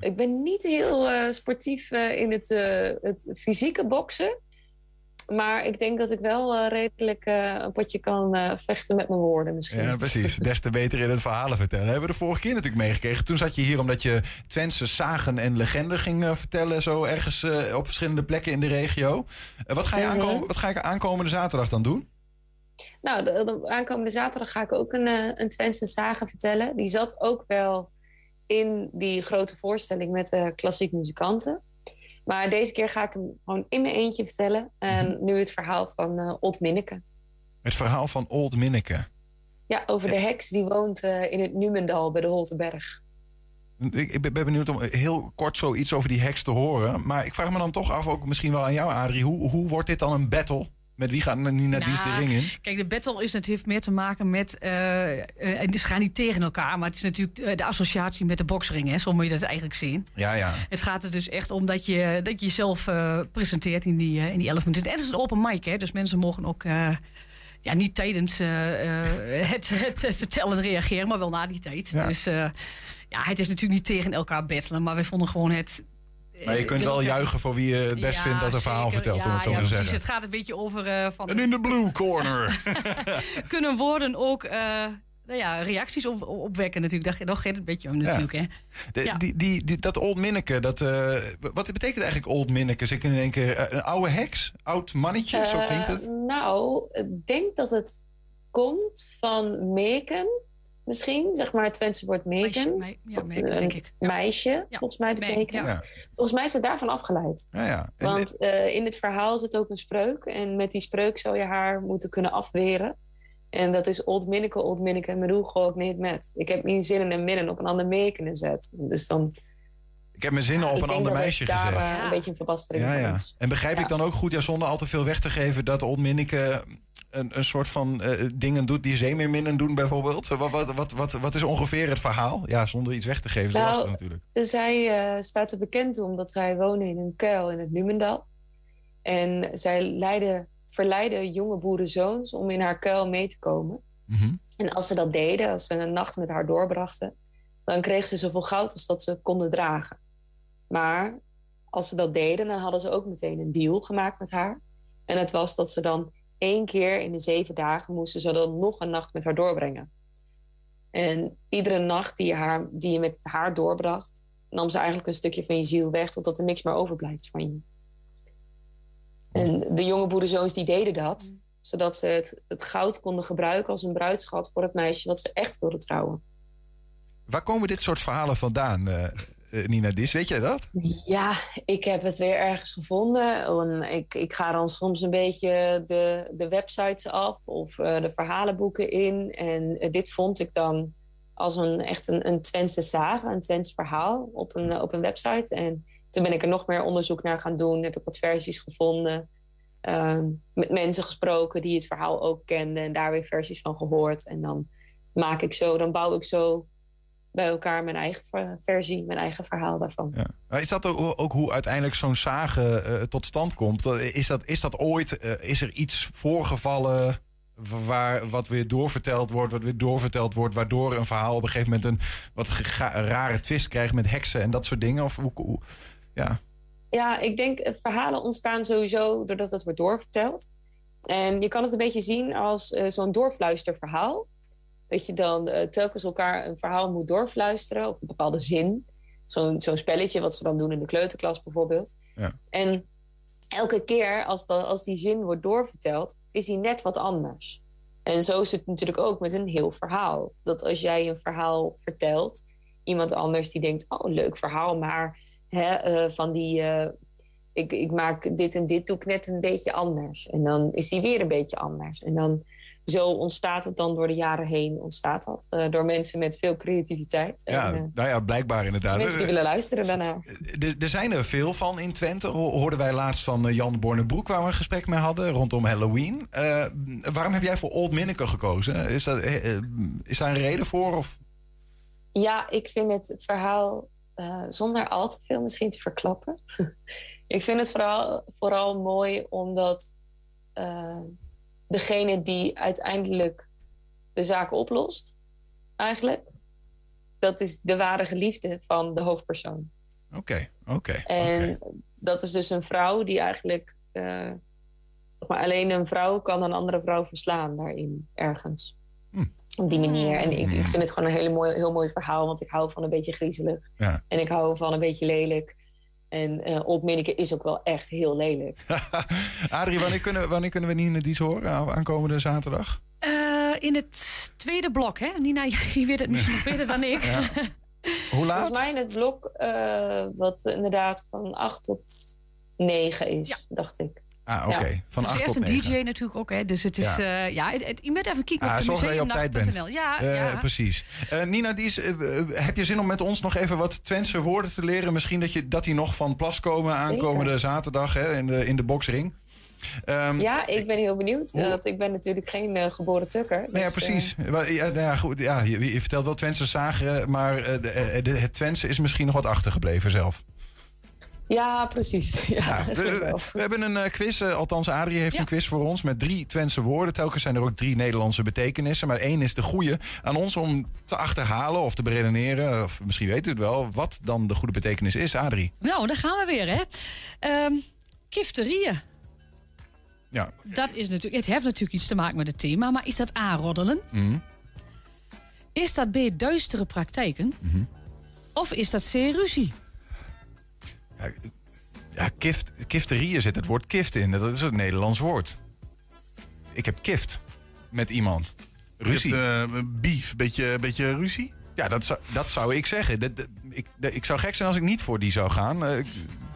Ik ben niet heel eh, sportief eh, in het, eh, het fysieke boksen. Maar ik denk dat ik wel redelijk een potje kan vechten met mijn woorden misschien. Ja, precies. Des te beter in het verhalen vertellen. Hebben we de vorige keer natuurlijk meegekregen. Toen zat je hier omdat je Twentse zagen en legenden ging vertellen. Zo ergens op verschillende plekken in de regio. Wat, ga je aankomen, wat ga ik aankomende zaterdag dan doen? Nou, de, de aankomende zaterdag ga ik ook een, een Twentse saga vertellen. Die zat ook wel in die grote voorstelling met de klassiek muzikanten. Maar deze keer ga ik hem gewoon in mijn eentje vertellen. En nu het verhaal van eh Old Minneke. Het verhaal van Old Minneke. Ja, over de heks die woont eh, in het Numendal bij de Holteberg. Ik, ben benieuwd om heel kort zoiets over die heks te horen. Maar ik vraag me dan toch af, ook misschien wel aan jou, Adrie. Hoe, hoe wordt dit dan een battle? Met wie gaat Nina Dies de Nou, ring in? Kijk, de battle is natuurlijk meer te maken met. eh eh, het gaan niet tegen elkaar, maar het is natuurlijk eh, de associatie met de boksring. Hè, zo moet je dat eigenlijk zien. Ja, ja. Het gaat er dus echt om dat je, dat je jezelf eh, presenteert in die, eh, in die 11 minuten. En het is een open mic, hè, dus mensen mogen ook. ja, niet tijdens het, het vertellen reageren, maar wel na die tijd. Ja. Dus ja, het is natuurlijk niet tegen elkaar battelen, maar wij vonden gewoon het. Maar je kunt wel juichen voor wie je het best Ja, vindt dat een verhaal zeker. vertelt, om het zo ja, te precies. zeggen. Het gaat een beetje over eh, van. En in de blue corner. kunnen woorden ook eh, nou ja, reacties op, opwekken natuurlijk. Daar gaat het een beetje om natuurlijk. Hè. De- Ja. die, die, die, dat Old Minneke, dat, eh, wat betekent eigenlijk Old Minneke? Zeg ik in één keer, eh, een oude heks? Oud mannetje, zo Eh, klinkt het? Nou, ik denk dat het komt van meken. Misschien, zeg maar, het Twentse woord meken. Meisje, mei- ja, Een denk ik. Ja. Meisje, volgens mij betekent. ja. Volgens mij is het daarvan afgeleid. Ja, ja. En- Want eh, in het verhaal zit ook een spreuk. En met die spreuk zou je haar moeten kunnen afweren. En dat is old minneke, old minneke, doe gewoon niet met. Ik heb mijn zinnen en midden op een ander meken gezet. Dus dan... ik heb mijn zinnen op ik een ander meisje daar, gezet. eh, een beetje een verbastering Ja, ja. En begrijp Ja. ik dan ook goed, ja, zonder al te veel weg te geven, dat Old Minneke een, een soort van eh, dingen doet die zeemeerminnen doen bijvoorbeeld? Wat, wat, wat, wat, wat is ongeveer het verhaal? Ja, zonder iets weg te geven, is Nou, lastig natuurlijk. Zij eh, staat er bekend om dat zij wonen in een kuil in het Numendal. En zij leiden, verleiden jonge boerenzoons om in haar kuil mee te komen. Mhm. En als ze dat deden, als ze een nacht met haar doorbrachten, dan kreeg ze zoveel goud als dat ze konden dragen. Maar als ze dat deden, dan hadden ze ook meteen een deal gemaakt met haar. En het was dat ze dan één keer in de zeven dagen moesten ze dan nog een nacht met haar doorbrengen. En iedere nacht die je, haar, die je met haar doorbracht, nam ze eigenlijk een stukje van je ziel weg, totdat er niks meer overblijft van je. En de jonge boerenzoons die deden dat, zodat ze het, het goud konden gebruiken als een bruidschat voor het meisje wat ze echt wilden trouwen. Waar komen dit soort verhalen vandaan, eh, Nina Dis? Weet jij dat? Ja, ik heb het weer ergens gevonden. En ik, ik ga dan soms een beetje de, de websites af of eh, de verhalenboeken in. En eh, dit vond ik dan als een echt een, een Twentse zagen, een Twents verhaal op een, eh, op een website. En toen ben ik er nog meer onderzoek naar gaan doen. Heb ik wat versies gevonden. Ehm, met mensen gesproken die het verhaal ook kenden. En daar weer versies van gehoord. En dan maak ik zo, dan bouw ik zo bij elkaar mijn eigen ver- versie, mijn eigen verhaal daarvan. Ja. Is dat ook, ook hoe uiteindelijk zo'n zagen eh, tot stand komt? Is dat, is dat ooit, eh, is er iets voorgevallen waar, wat weer doorverteld wordt, wat weer doorverteld wordt, waardoor een verhaal op een gegeven moment een wat rare twist krijgt met heksen en dat soort dingen? Of hoe, hoe- ja. Ja, ik denk eh, verhalen ontstaan sowieso doordat het wordt doorverteld. En je kan het een beetje zien als eh, zo'n doorfluisterverhaal. Dat je dan eh, telkens elkaar een verhaal moet doorfluisteren op een bepaalde zin. Zo'n zo'n spelletje wat ze dan doen in de kleuterklas bijvoorbeeld. Ja. En elke keer als, dat, als die zin wordt doorverteld, is hij net wat anders. En zo is het natuurlijk ook met een heel verhaal. Dat als jij een verhaal vertelt, iemand anders die denkt: Oh, leuk verhaal, maar hè, eh, van die. eh, ik, ik maak dit en dit doe ik net een beetje anders. En dan is die weer een beetje anders. En dan zo ontstaat het dan door de jaren heen. Ontstaat dat eh, door mensen met veel creativiteit. Ja, en, eh, nou ja, blijkbaar inderdaad. mensen die willen luisteren daarnaar. Er, er zijn er veel van in Twente. Ho- Hoorden wij laatst van eh, Jan Bornebroek, waar we een gesprek mee hadden rondom Halloween. Eh, waarom heb jij voor Old Minneke gekozen? Is, dat, eh, eh, is daar een reden voor? Of? Ja, ik vind het verhaal, eh, zonder al te veel misschien te verklappen. ik vind het vooral, vooral mooi omdat eh, degene die uiteindelijk de zaak oplost, eigenlijk, dat is de ware geliefde van de hoofdpersoon. Oké, oké. En dat is dus een vrouw die eigenlijk. eh, maar alleen een vrouw kan een andere vrouw verslaan daarin, ergens. Op die manier. En ik, ik vind het gewoon een hele mooi, heel mooi verhaal, want ik hou van een beetje griezelig. Ja. En ik hou van een beetje lelijk. En eh Old Minneke is ook wel echt heel lelijk. Adrie, wanneer kunnen, wanneer kunnen we Nina Dies horen? Aan- Aankomende zaterdag? Eh, in het tweede blok, hè? Nina, je weet het misschien nog beter dan ik. Ja. Hoe laat? Volgens mij in het blok, eh, wat inderdaad van 8 tot 9 is, dacht ik. Ah, oké. Ja. Van Het is 8 eerst een 9. DJ natuurlijk ook, hè? Dus het is, Ja. ja, ja het, het- je moet even kijken Ah, op de zorg dat je op tijd bent. Ja, Eh, ja. Precies. Eh, Nina Dies, eh, eh, heb je zin om met ons nog even wat Twentse woorden te leren? Misschien dat, je, dat die nog van plas komen aankomende zaterdag hè, in, de, in de boxring. Ehm, Ja, ik ben heel benieuwd. Want ik ben natuurlijk geen eh, geboren tukker. Nou ja, dus, precies. Ja, nou ja, goed, ja, je, je vertelt wel Twentse zagen, maar eh, de, eh, de- het Twentse is misschien nog wat achtergebleven zelf. Ja, precies. Ja, we, hebben een eh, quiz, eh, althans Adrie heeft een quiz voor ons met drie Twentse woorden. Telkens zijn er ook drie Nederlandse betekenissen, maar één is de goede. Aan ons om te achterhalen of te beredeneren, of misschien weet u het wel, wat dan de goede betekenis is, Adrie. Nou, daar gaan we weer, hè? Ehm kifterieën. Ja. Dat is natuurlijk, het heeft natuurlijk iets te maken met het thema, maar is dat aanroddelen? Mhm. Is dat B, duistere praktijken? Mhm. Of is dat C, ruzie? Ja, kift, kifterieën zit het woord kift in. Dat is het Nederlands woord. Ik heb kift met iemand. Ruzie. Hebt, eh, beef, beetje, beetje ruzie? Ja, dat zou, dat zou ik zeggen. Dat, dat- ik, dat- ik zou gek zijn als ik niet voor die zou gaan. Eh, ik-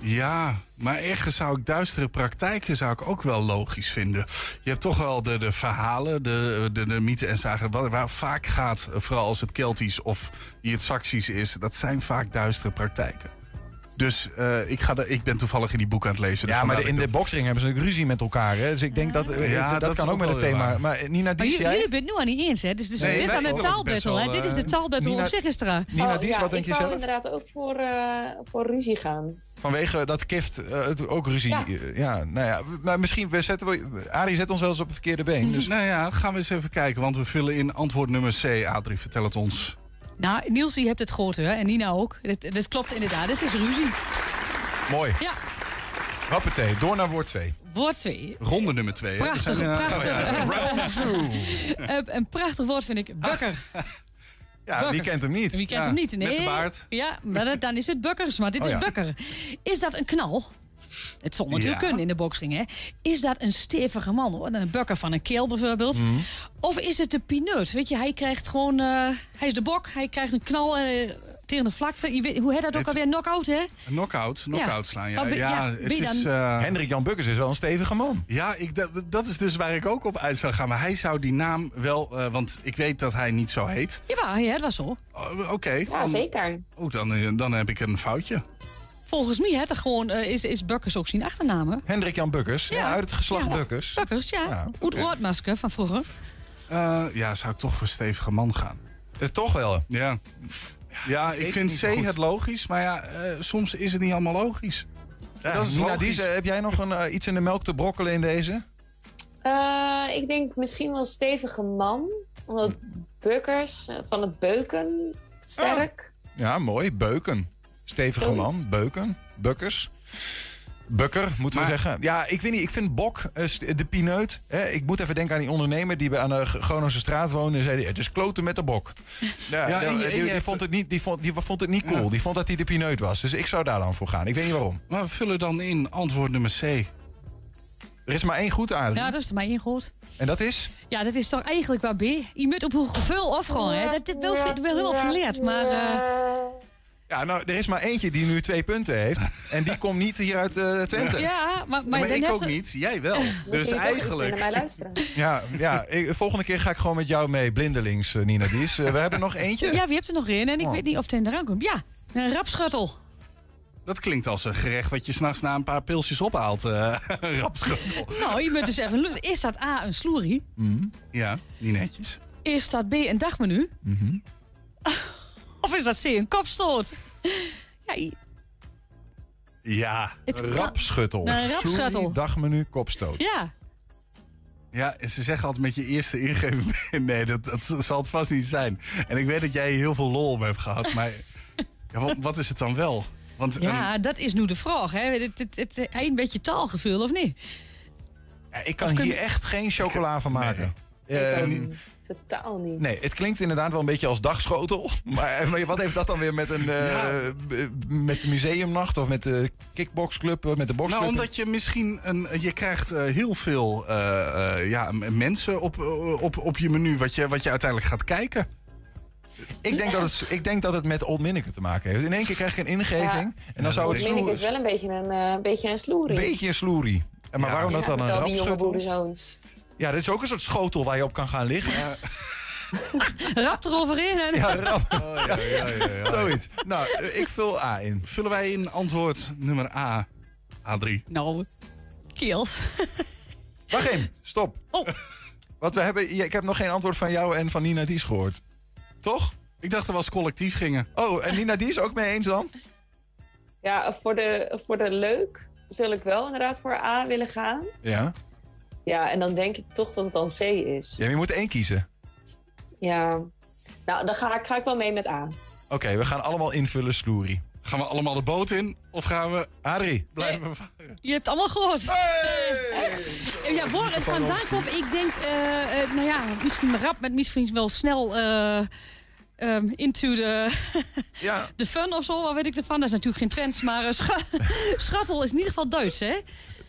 Ja, maar ergens zou ik duistere praktijken zou ik ook wel logisch vinden. Je hebt toch wel de, de verhalen, de, de, de mythen en zagen. Waar, waar vaak gaat, vooral als het Keltisch of die het Saxisch is, dat zijn vaak duistere praktijken. Dus eh, ik, ga er, ik ben toevallig in die boek aan het lezen. dus ja, maar de- in dat de ik boxring hebben ze ook ruzie met elkaar. Hè? Dus ik denk dat eh, Ja, dat, dat kan ook met het thema. waar. Maar eh, Nina Dies, jullie, jij? jullie bent het nu aan niet eens, hè? Dus, dus Nee, dit is aan een ook taalbattle, hè? Dit is de eh, taalbattle Nina- op zich is er. Nina Oh, Dies, ja, wat denk ik je zelf? inderdaad ook voor, eh, voor ruzie gaan. Vanwege dat kift eh, het ook ruzie. Ja. eh, Ja. nou ja, maar misschien we zetten we. Arie zet ons wel eens op het verkeerde been. Dus Nou ja, gaan we eens even kijken, want we vullen in antwoord nummer C. Adrie, vertel het ons. Nou, Niels, je hebt het gehoord, hè? En Nina ook. Dit, dit klopt inderdaad, dit is ruzie. mooi. Ja, Hoppatee, door naar woord 2. woord 2. Ronde nummer 2. Prachtig, prachtig. Round two. Eh, een prachtig woord vind ik, bukker. Ja, wie kent hem niet? Wie kent Ja, hem niet? Nee. Met de baard. Ja, maar dat- dan is het bukkers, maar dit Oh is ja. bukker. Is dat een knal? Het zal natuurlijk Ja. kunnen in de boxring, hè? Is dat een stevige man, hoor? Een bukker van een keel bijvoorbeeld. Mhm. Of is het de pineut? Weet je, hij krijgt gewoon... eh, hij is de bok, hij krijgt een knal eh, tegen de vlakte. Je weet, hoe heet dat ook Het- alweer? Knock-out, hè? Knockout, knockout Ja. slaan. Ja, ja, ja, het is, eh, Hendrik Jan Bukkers is wel een stevige man. Ja, ik, dat, dat is dus waar ik ook op uit zou gaan. Maar hij zou die naam wel, eh, want ik weet dat hij niet zo heet. Ja, ja, dat was zo. Oh, Oké. Ja, zeker. Oh, dan, dan heb ik een foutje. Volgens mij het gewoon, eh, is, is Bukkers ook zijn achternaam. Hendrik Jan Bukkers, ja. uit het geslacht Ja. Bukkers. Bukkers, ja. Ja, Oet Oortmasker van vroeger. Eh, ja, zou ik toch voor stevige man gaan. Eh, toch wel. Ja. Ja, ik vind C goed. het logisch, maar ja, eh, soms is het niet allemaal logisch. Ja, dat is Nina heb jij nog een, iets in de melk te brokkelen in deze? Eh, ik denk misschien wel stevige man. Omdat bukkers eh, van het beuken sterk. Ja, mooi. Beuken. Stevige Zoiets. man. Beuken. Bukkers. Bukker, moeten we zeggen. Ja, ik weet niet. Ik vind Bok, eh, de pineut. Hè, ik moet even denken aan die ondernemer die bij aan de Groningse straat woonde. En zei, het is kloten met de bok. Ja, Ja, die- en je- en die, je die hebt- vond het niet, die, vond, die vond het niet cool. Ja. Die vond dat hij de pineut was. Dus ik zou daar dan voor gaan. Ik weet niet waarom. Maar we vullen dan in antwoord nummer C. Er is maar één goed aan. Ja, dat is er maar één goed. En dat is? Ja, dat is toch eigenlijk waar B. Je moet op een gevoel afgaan. Hè? Dat is wel, wel helemaal verleerd, maar... eh, Ja, nou, er is maar eentje die nu twee punten heeft. En die komt niet hier uit eh, Twente. Ja, maar, maar, ik ook niet, jij wel. Dus naar eigenlijk... mij luisteren. Ja, ja ik- volgende keer ga ik gewoon met jou mee, blindelings, eh, Nina Dies. Eh, we hebben nog eentje. Ja, wie hebt er nog in? En ik Oh. weet niet of het in eraan komt. Ja, een rapschuttel. Dat klinkt als een gerecht wat je s'nachts na een paar pilsjes ophaalt. eh een rapschotel. Nou, je moet dus even... Is dat A, een sloerie? Ja, niet netjes. Is dat B, een dagmenu? Of is dat C, een kopstoot? Ja, Ja. Het kan- Rapschuttel. Een rapschuttel. Sloerie, dagmenu, kopstoot. ja. Ja, en ze zeggen altijd met je eerste ingeving... Nee, dat, dat zal het vast niet zijn. En ik weet dat jij hier heel veel lol op hebt gehad. Maar ja, wat, wat is het dan wel? Want ja, dat is nu de vraag. Hè. Het, het, het, het, een beetje taalgevoel, of niet? Ja, ik kan hier echt geen chocola van maken. Eh, Totaal niet. Nee, het klinkt inderdaad wel een beetje als dagschotel. Maar, maar wat heeft dat dan weer met een eh, b- met de museumnacht of met de kickboxclub, eh, met de boxclub? Nou, omdat je misschien een, je krijgt eh, heel veel eh, eh, ja, mensen op, eh, op, op je menu wat je, wat je uiteindelijk gaat kijken. Ik denk, dat het, ik denk dat het met Old Minneke te maken heeft. In één keer krijg ik een ingeving. En dan zou het Minnik sloer, is wel een beetje een, eh beetje een sloerie. beetje een sloerie. En maar waarom dat Ja, dan met een al Ja, dit is ook een soort schotel waar je op kan gaan liggen. Rap eroverheen. En... Ja, rap. ja, ja, ja, ja. Zoiets. Nou, ik vul A in. Vullen wij in antwoord nummer A, A3. Nou, keels. Wacht even, stop. Oh. Want we hebben, ja, ik heb nog geen antwoord van jou en van Nina Dies gehoord. Toch? Ik dacht dat we als collectief gingen. Oh, en Nina Dies ook mee eens dan? Ja, voor de, voor de leuk zul ik wel inderdaad voor A willen gaan. Ja. Ja, en dan denk ik toch dat het dan C is. Ja, je moet één kiezen. Ja. Nou, dan ga ik, ga ik wel mee met A. Oké, we gaan allemaal invullen sloerie. Gaan we allemaal de boot in? Of gaan we Adrie. blijven varen? Je hebt het allemaal gehoord. Echt? Ja, waar het vandaan komt, ik denk, eh, eh, nou ja, misschien rap, met misschien wel snel eh, ehm, into the, ja. de fun of zo, wat weet ik ervan. Dat is natuurlijk geen trends, maar eh, scha- schattel is in ieder geval Duits, hè?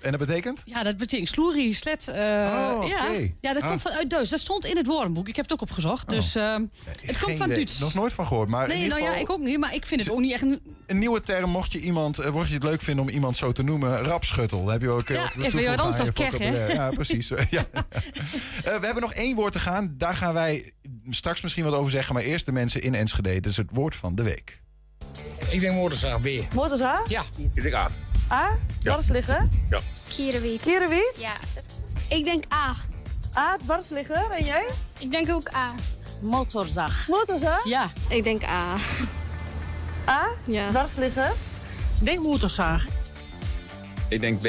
En dat betekent? Ja, dat betekent sloerie, slet. eh, Oh, ja. ja, dat Ah. komt vanuit Duits. Dat stond in het woordenboek. Ik heb het ook opgezocht. Dus ehm, het komt van. Duits. Nog nooit van gehoord. Maar in Nee, nou ja, ik ook niet. Maar ik vind het ook niet echt een... een nieuwe term. Mocht je, iemand, eh, mocht je het leuk vinden om iemand zo te noemen, rapschuttel. Dan heb je ook eh, Ja, is weer wat anders dan keg, hè? Ja, precies. ja. Eh, we hebben nog één woord te gaan. Daar gaan wij straks misschien wat over zeggen. Maar eerst de mensen in Enschede. Dat is het woord van de week. Ik denk motorzaag B. Motorzaag? Ja. Ik denk A. A? Dwars liggen? Ja. Kierenwiet. Kierenwiet? Ja. Ik denk A. A, dwars liggen. En jij? Ik denk ook A. Motorzaag. Motorzaag? Ja. Ik denk A. A? Ja. Dwars liggen. Ik denk motorzaag. Ik denk B.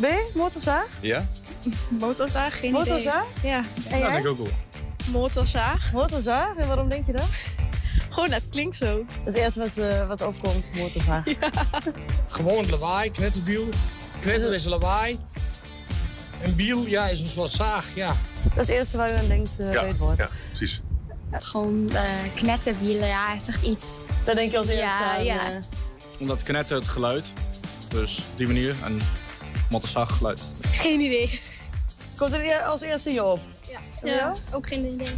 B? Motorzaag? Ja? Motorzaag, geen Motorzaag? idee. Ja. En jij? ook wel. Motorzaag. Motorzaag? En waarom denk je dat? Gewoon, dat klinkt zo. Dat is het eerste wat, eh, wat opkomt, motorzaag. Gewoon lawaai, knetterbiel. Knetter is lawaai. En biel, ja, is een soort zaag, ja. Dat is het eerste waar u aan denkt uh, het woord. ja, precies. Gewoon uh, knetterbielen, ja, is echt iets. Dat denk je als eerste Ja, aan, ja. eh, Omdat knetter het geluid. Dus op die manier. En motorzaag geluid. Geen idee. Komt er als eerste je op? Ja. Jou? ook geen idee.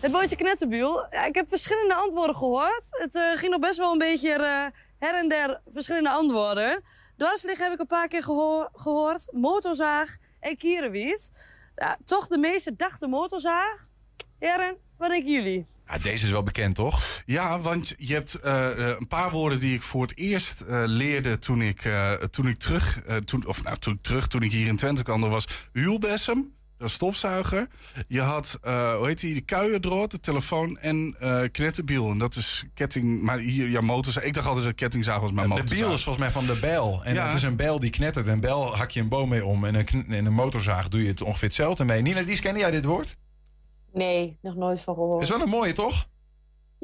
Het woordje knetterbiel. Ja, ik heb verschillende antwoorden gehoord. Het eh, ging nog best wel een beetje eh, her en der verschillende antwoorden. Dwarsliggen heb ik een paar keer gehoor- gehoord. Motorzaag en kierenwiet. Ja, toch de meeste dachten motorzaag. Heren, wat denken jullie? Ja, deze is wel bekend, toch? Ja, want je hebt eh, eh, een paar woorden die ik voor het eerst eh, leerde toen ik, eh, toen ik terug, eh, toen, of nou, toen ik terug, toen ik hier in Twente kwam. Dat was huulbessem, een stofzuiger. Je had, eh, hoe heet die, de kuierdrood, de telefoon en eh knetterbiel. En dat is ketting, maar hier, ja, motorzaag. Ik dacht altijd dat kettingzaag was, maar De motorzaag. biel is volgens mij van de bijl. En Ja. het is een bijl die knettert. En bijl hak je een boom mee om. En een, en een motorzaag doe je het ongeveer hetzelfde mee. Nina, Dies, kende jij dit woord? Nee, nog nooit van gehoord. Is wel een mooie, toch?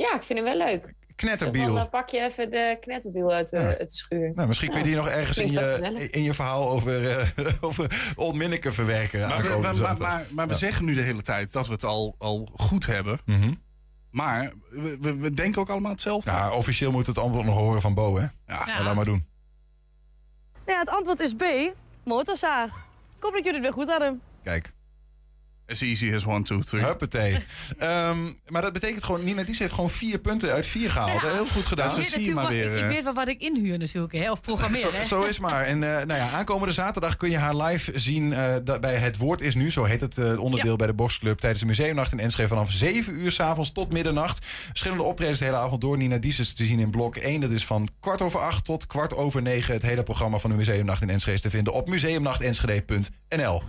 Ja, ik vind hem wel leuk. Knetterbiel. Dan pak je even de knetterbiel uit de, Ja. uit de schuur. Nou, misschien kun je die nog ergens in je, in je verhaal over, eh over Old Minneke verwerken. Maar, we, maar, maar, maar, maar we zeggen nu de hele tijd dat we het al, al goed hebben. Mhm. Maar we, we, we denken ook allemaal hetzelfde. Ja, officieel moet het antwoord nog horen van Bo, hè? Ja. Maar laat maar doen. Ja, het antwoord is B, motorzaag. Ik hoop dat jullie het weer goed hadden. Kijk. As easy as one, two, three. Huppatee. Ehm, maar dat betekent gewoon, Nina Dies heeft gewoon vier punten uit vier gehaald. Heel goed gedaan. Ik weet, natuurlijk wel- ik, ik weet wel wat ik inhuur natuurlijk, hè, of programmeer. Hè. Zo, zo is maar. En eh, nou ja, aankomende zaterdag kun je haar live zien eh, bij Het Woord is Nu. Zo heet het eh, onderdeel Ja. bij de Boxclub. Tijdens de museumnacht in Enschede vanaf 7 uur s'avonds tot middernacht. Verschillende optredens de hele avond door. Nina Dies is te zien in blok 1. Dat is van kwart over acht tot kwart over negen. Het hele programma van de museumnacht in Enschede is te vinden op museumnachtenschede.nl.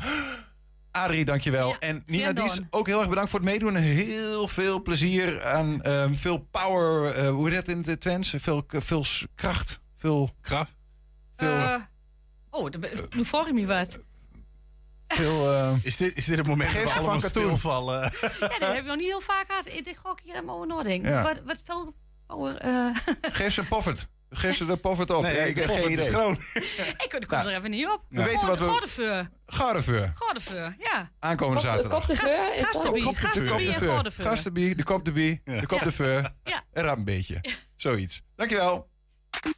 Adrie, dankjewel. en Nina Dies, ook heel erg bedankt voor het meedoen. Heel veel plezier aan ehm, veel power. eh, hoe heet dat in het Twents? Veel, veel kracht. Veel kracht. Veel, Eh, oh, nu vroeg je me wat. veel eh, Is dit, is dit het moment dat we allemaal stilvallen? Ja, dat heb ik nog niet heel vaak gehad. Ik ik hier helemaal over nadenken. Ja. Wat, wat veel power... eh Geef ze een poffert. Geef ze de poffert op. Nee, Ja, ik de heb geen idee. ik kom Nou, er even niet op. we weten wat we- Gordeveur. Gardeveur. Gordeveur, ja. Aankomende zaterdag. Kop de veur is dat? Gastenbie, Kop de gastenbie en veur. gordeveur. Gastenbie, de kop de bie, de kop Ja. de veur. Ja. En raap een beetje. Zoiets. Dankjewel.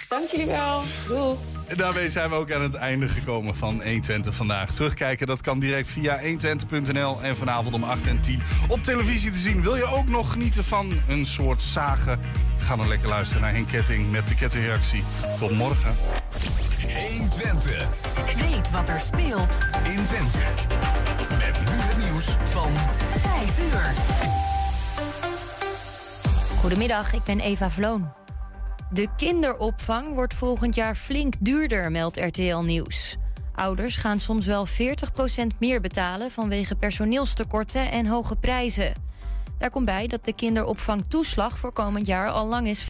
Dank jullie wel. Doei. En daarmee zijn we ook aan het einde gekomen van 120 vandaag. Terugkijken, dat kan direct via 120.nl en vanavond om 8 en 10 op televisie te zien. Wil je ook nog genieten van een soort zagen? Ga dan lekker luisteren naar Henk Ketting met de kettingreactie. Tot morgen. 120. Weet wat er speelt in Twente. Met nu het nieuws van 5 uur. Goedemiddag, ik ben Eva Vloon. De kinderopvang wordt volgend jaar flink duurder, meldt RTL Nieuws. Ouders gaan soms wel 40% meer betalen vanwege personeelstekorten en hoge prijzen. Daar komt bij dat de kinderopvangtoeslag voor komend jaar al lang is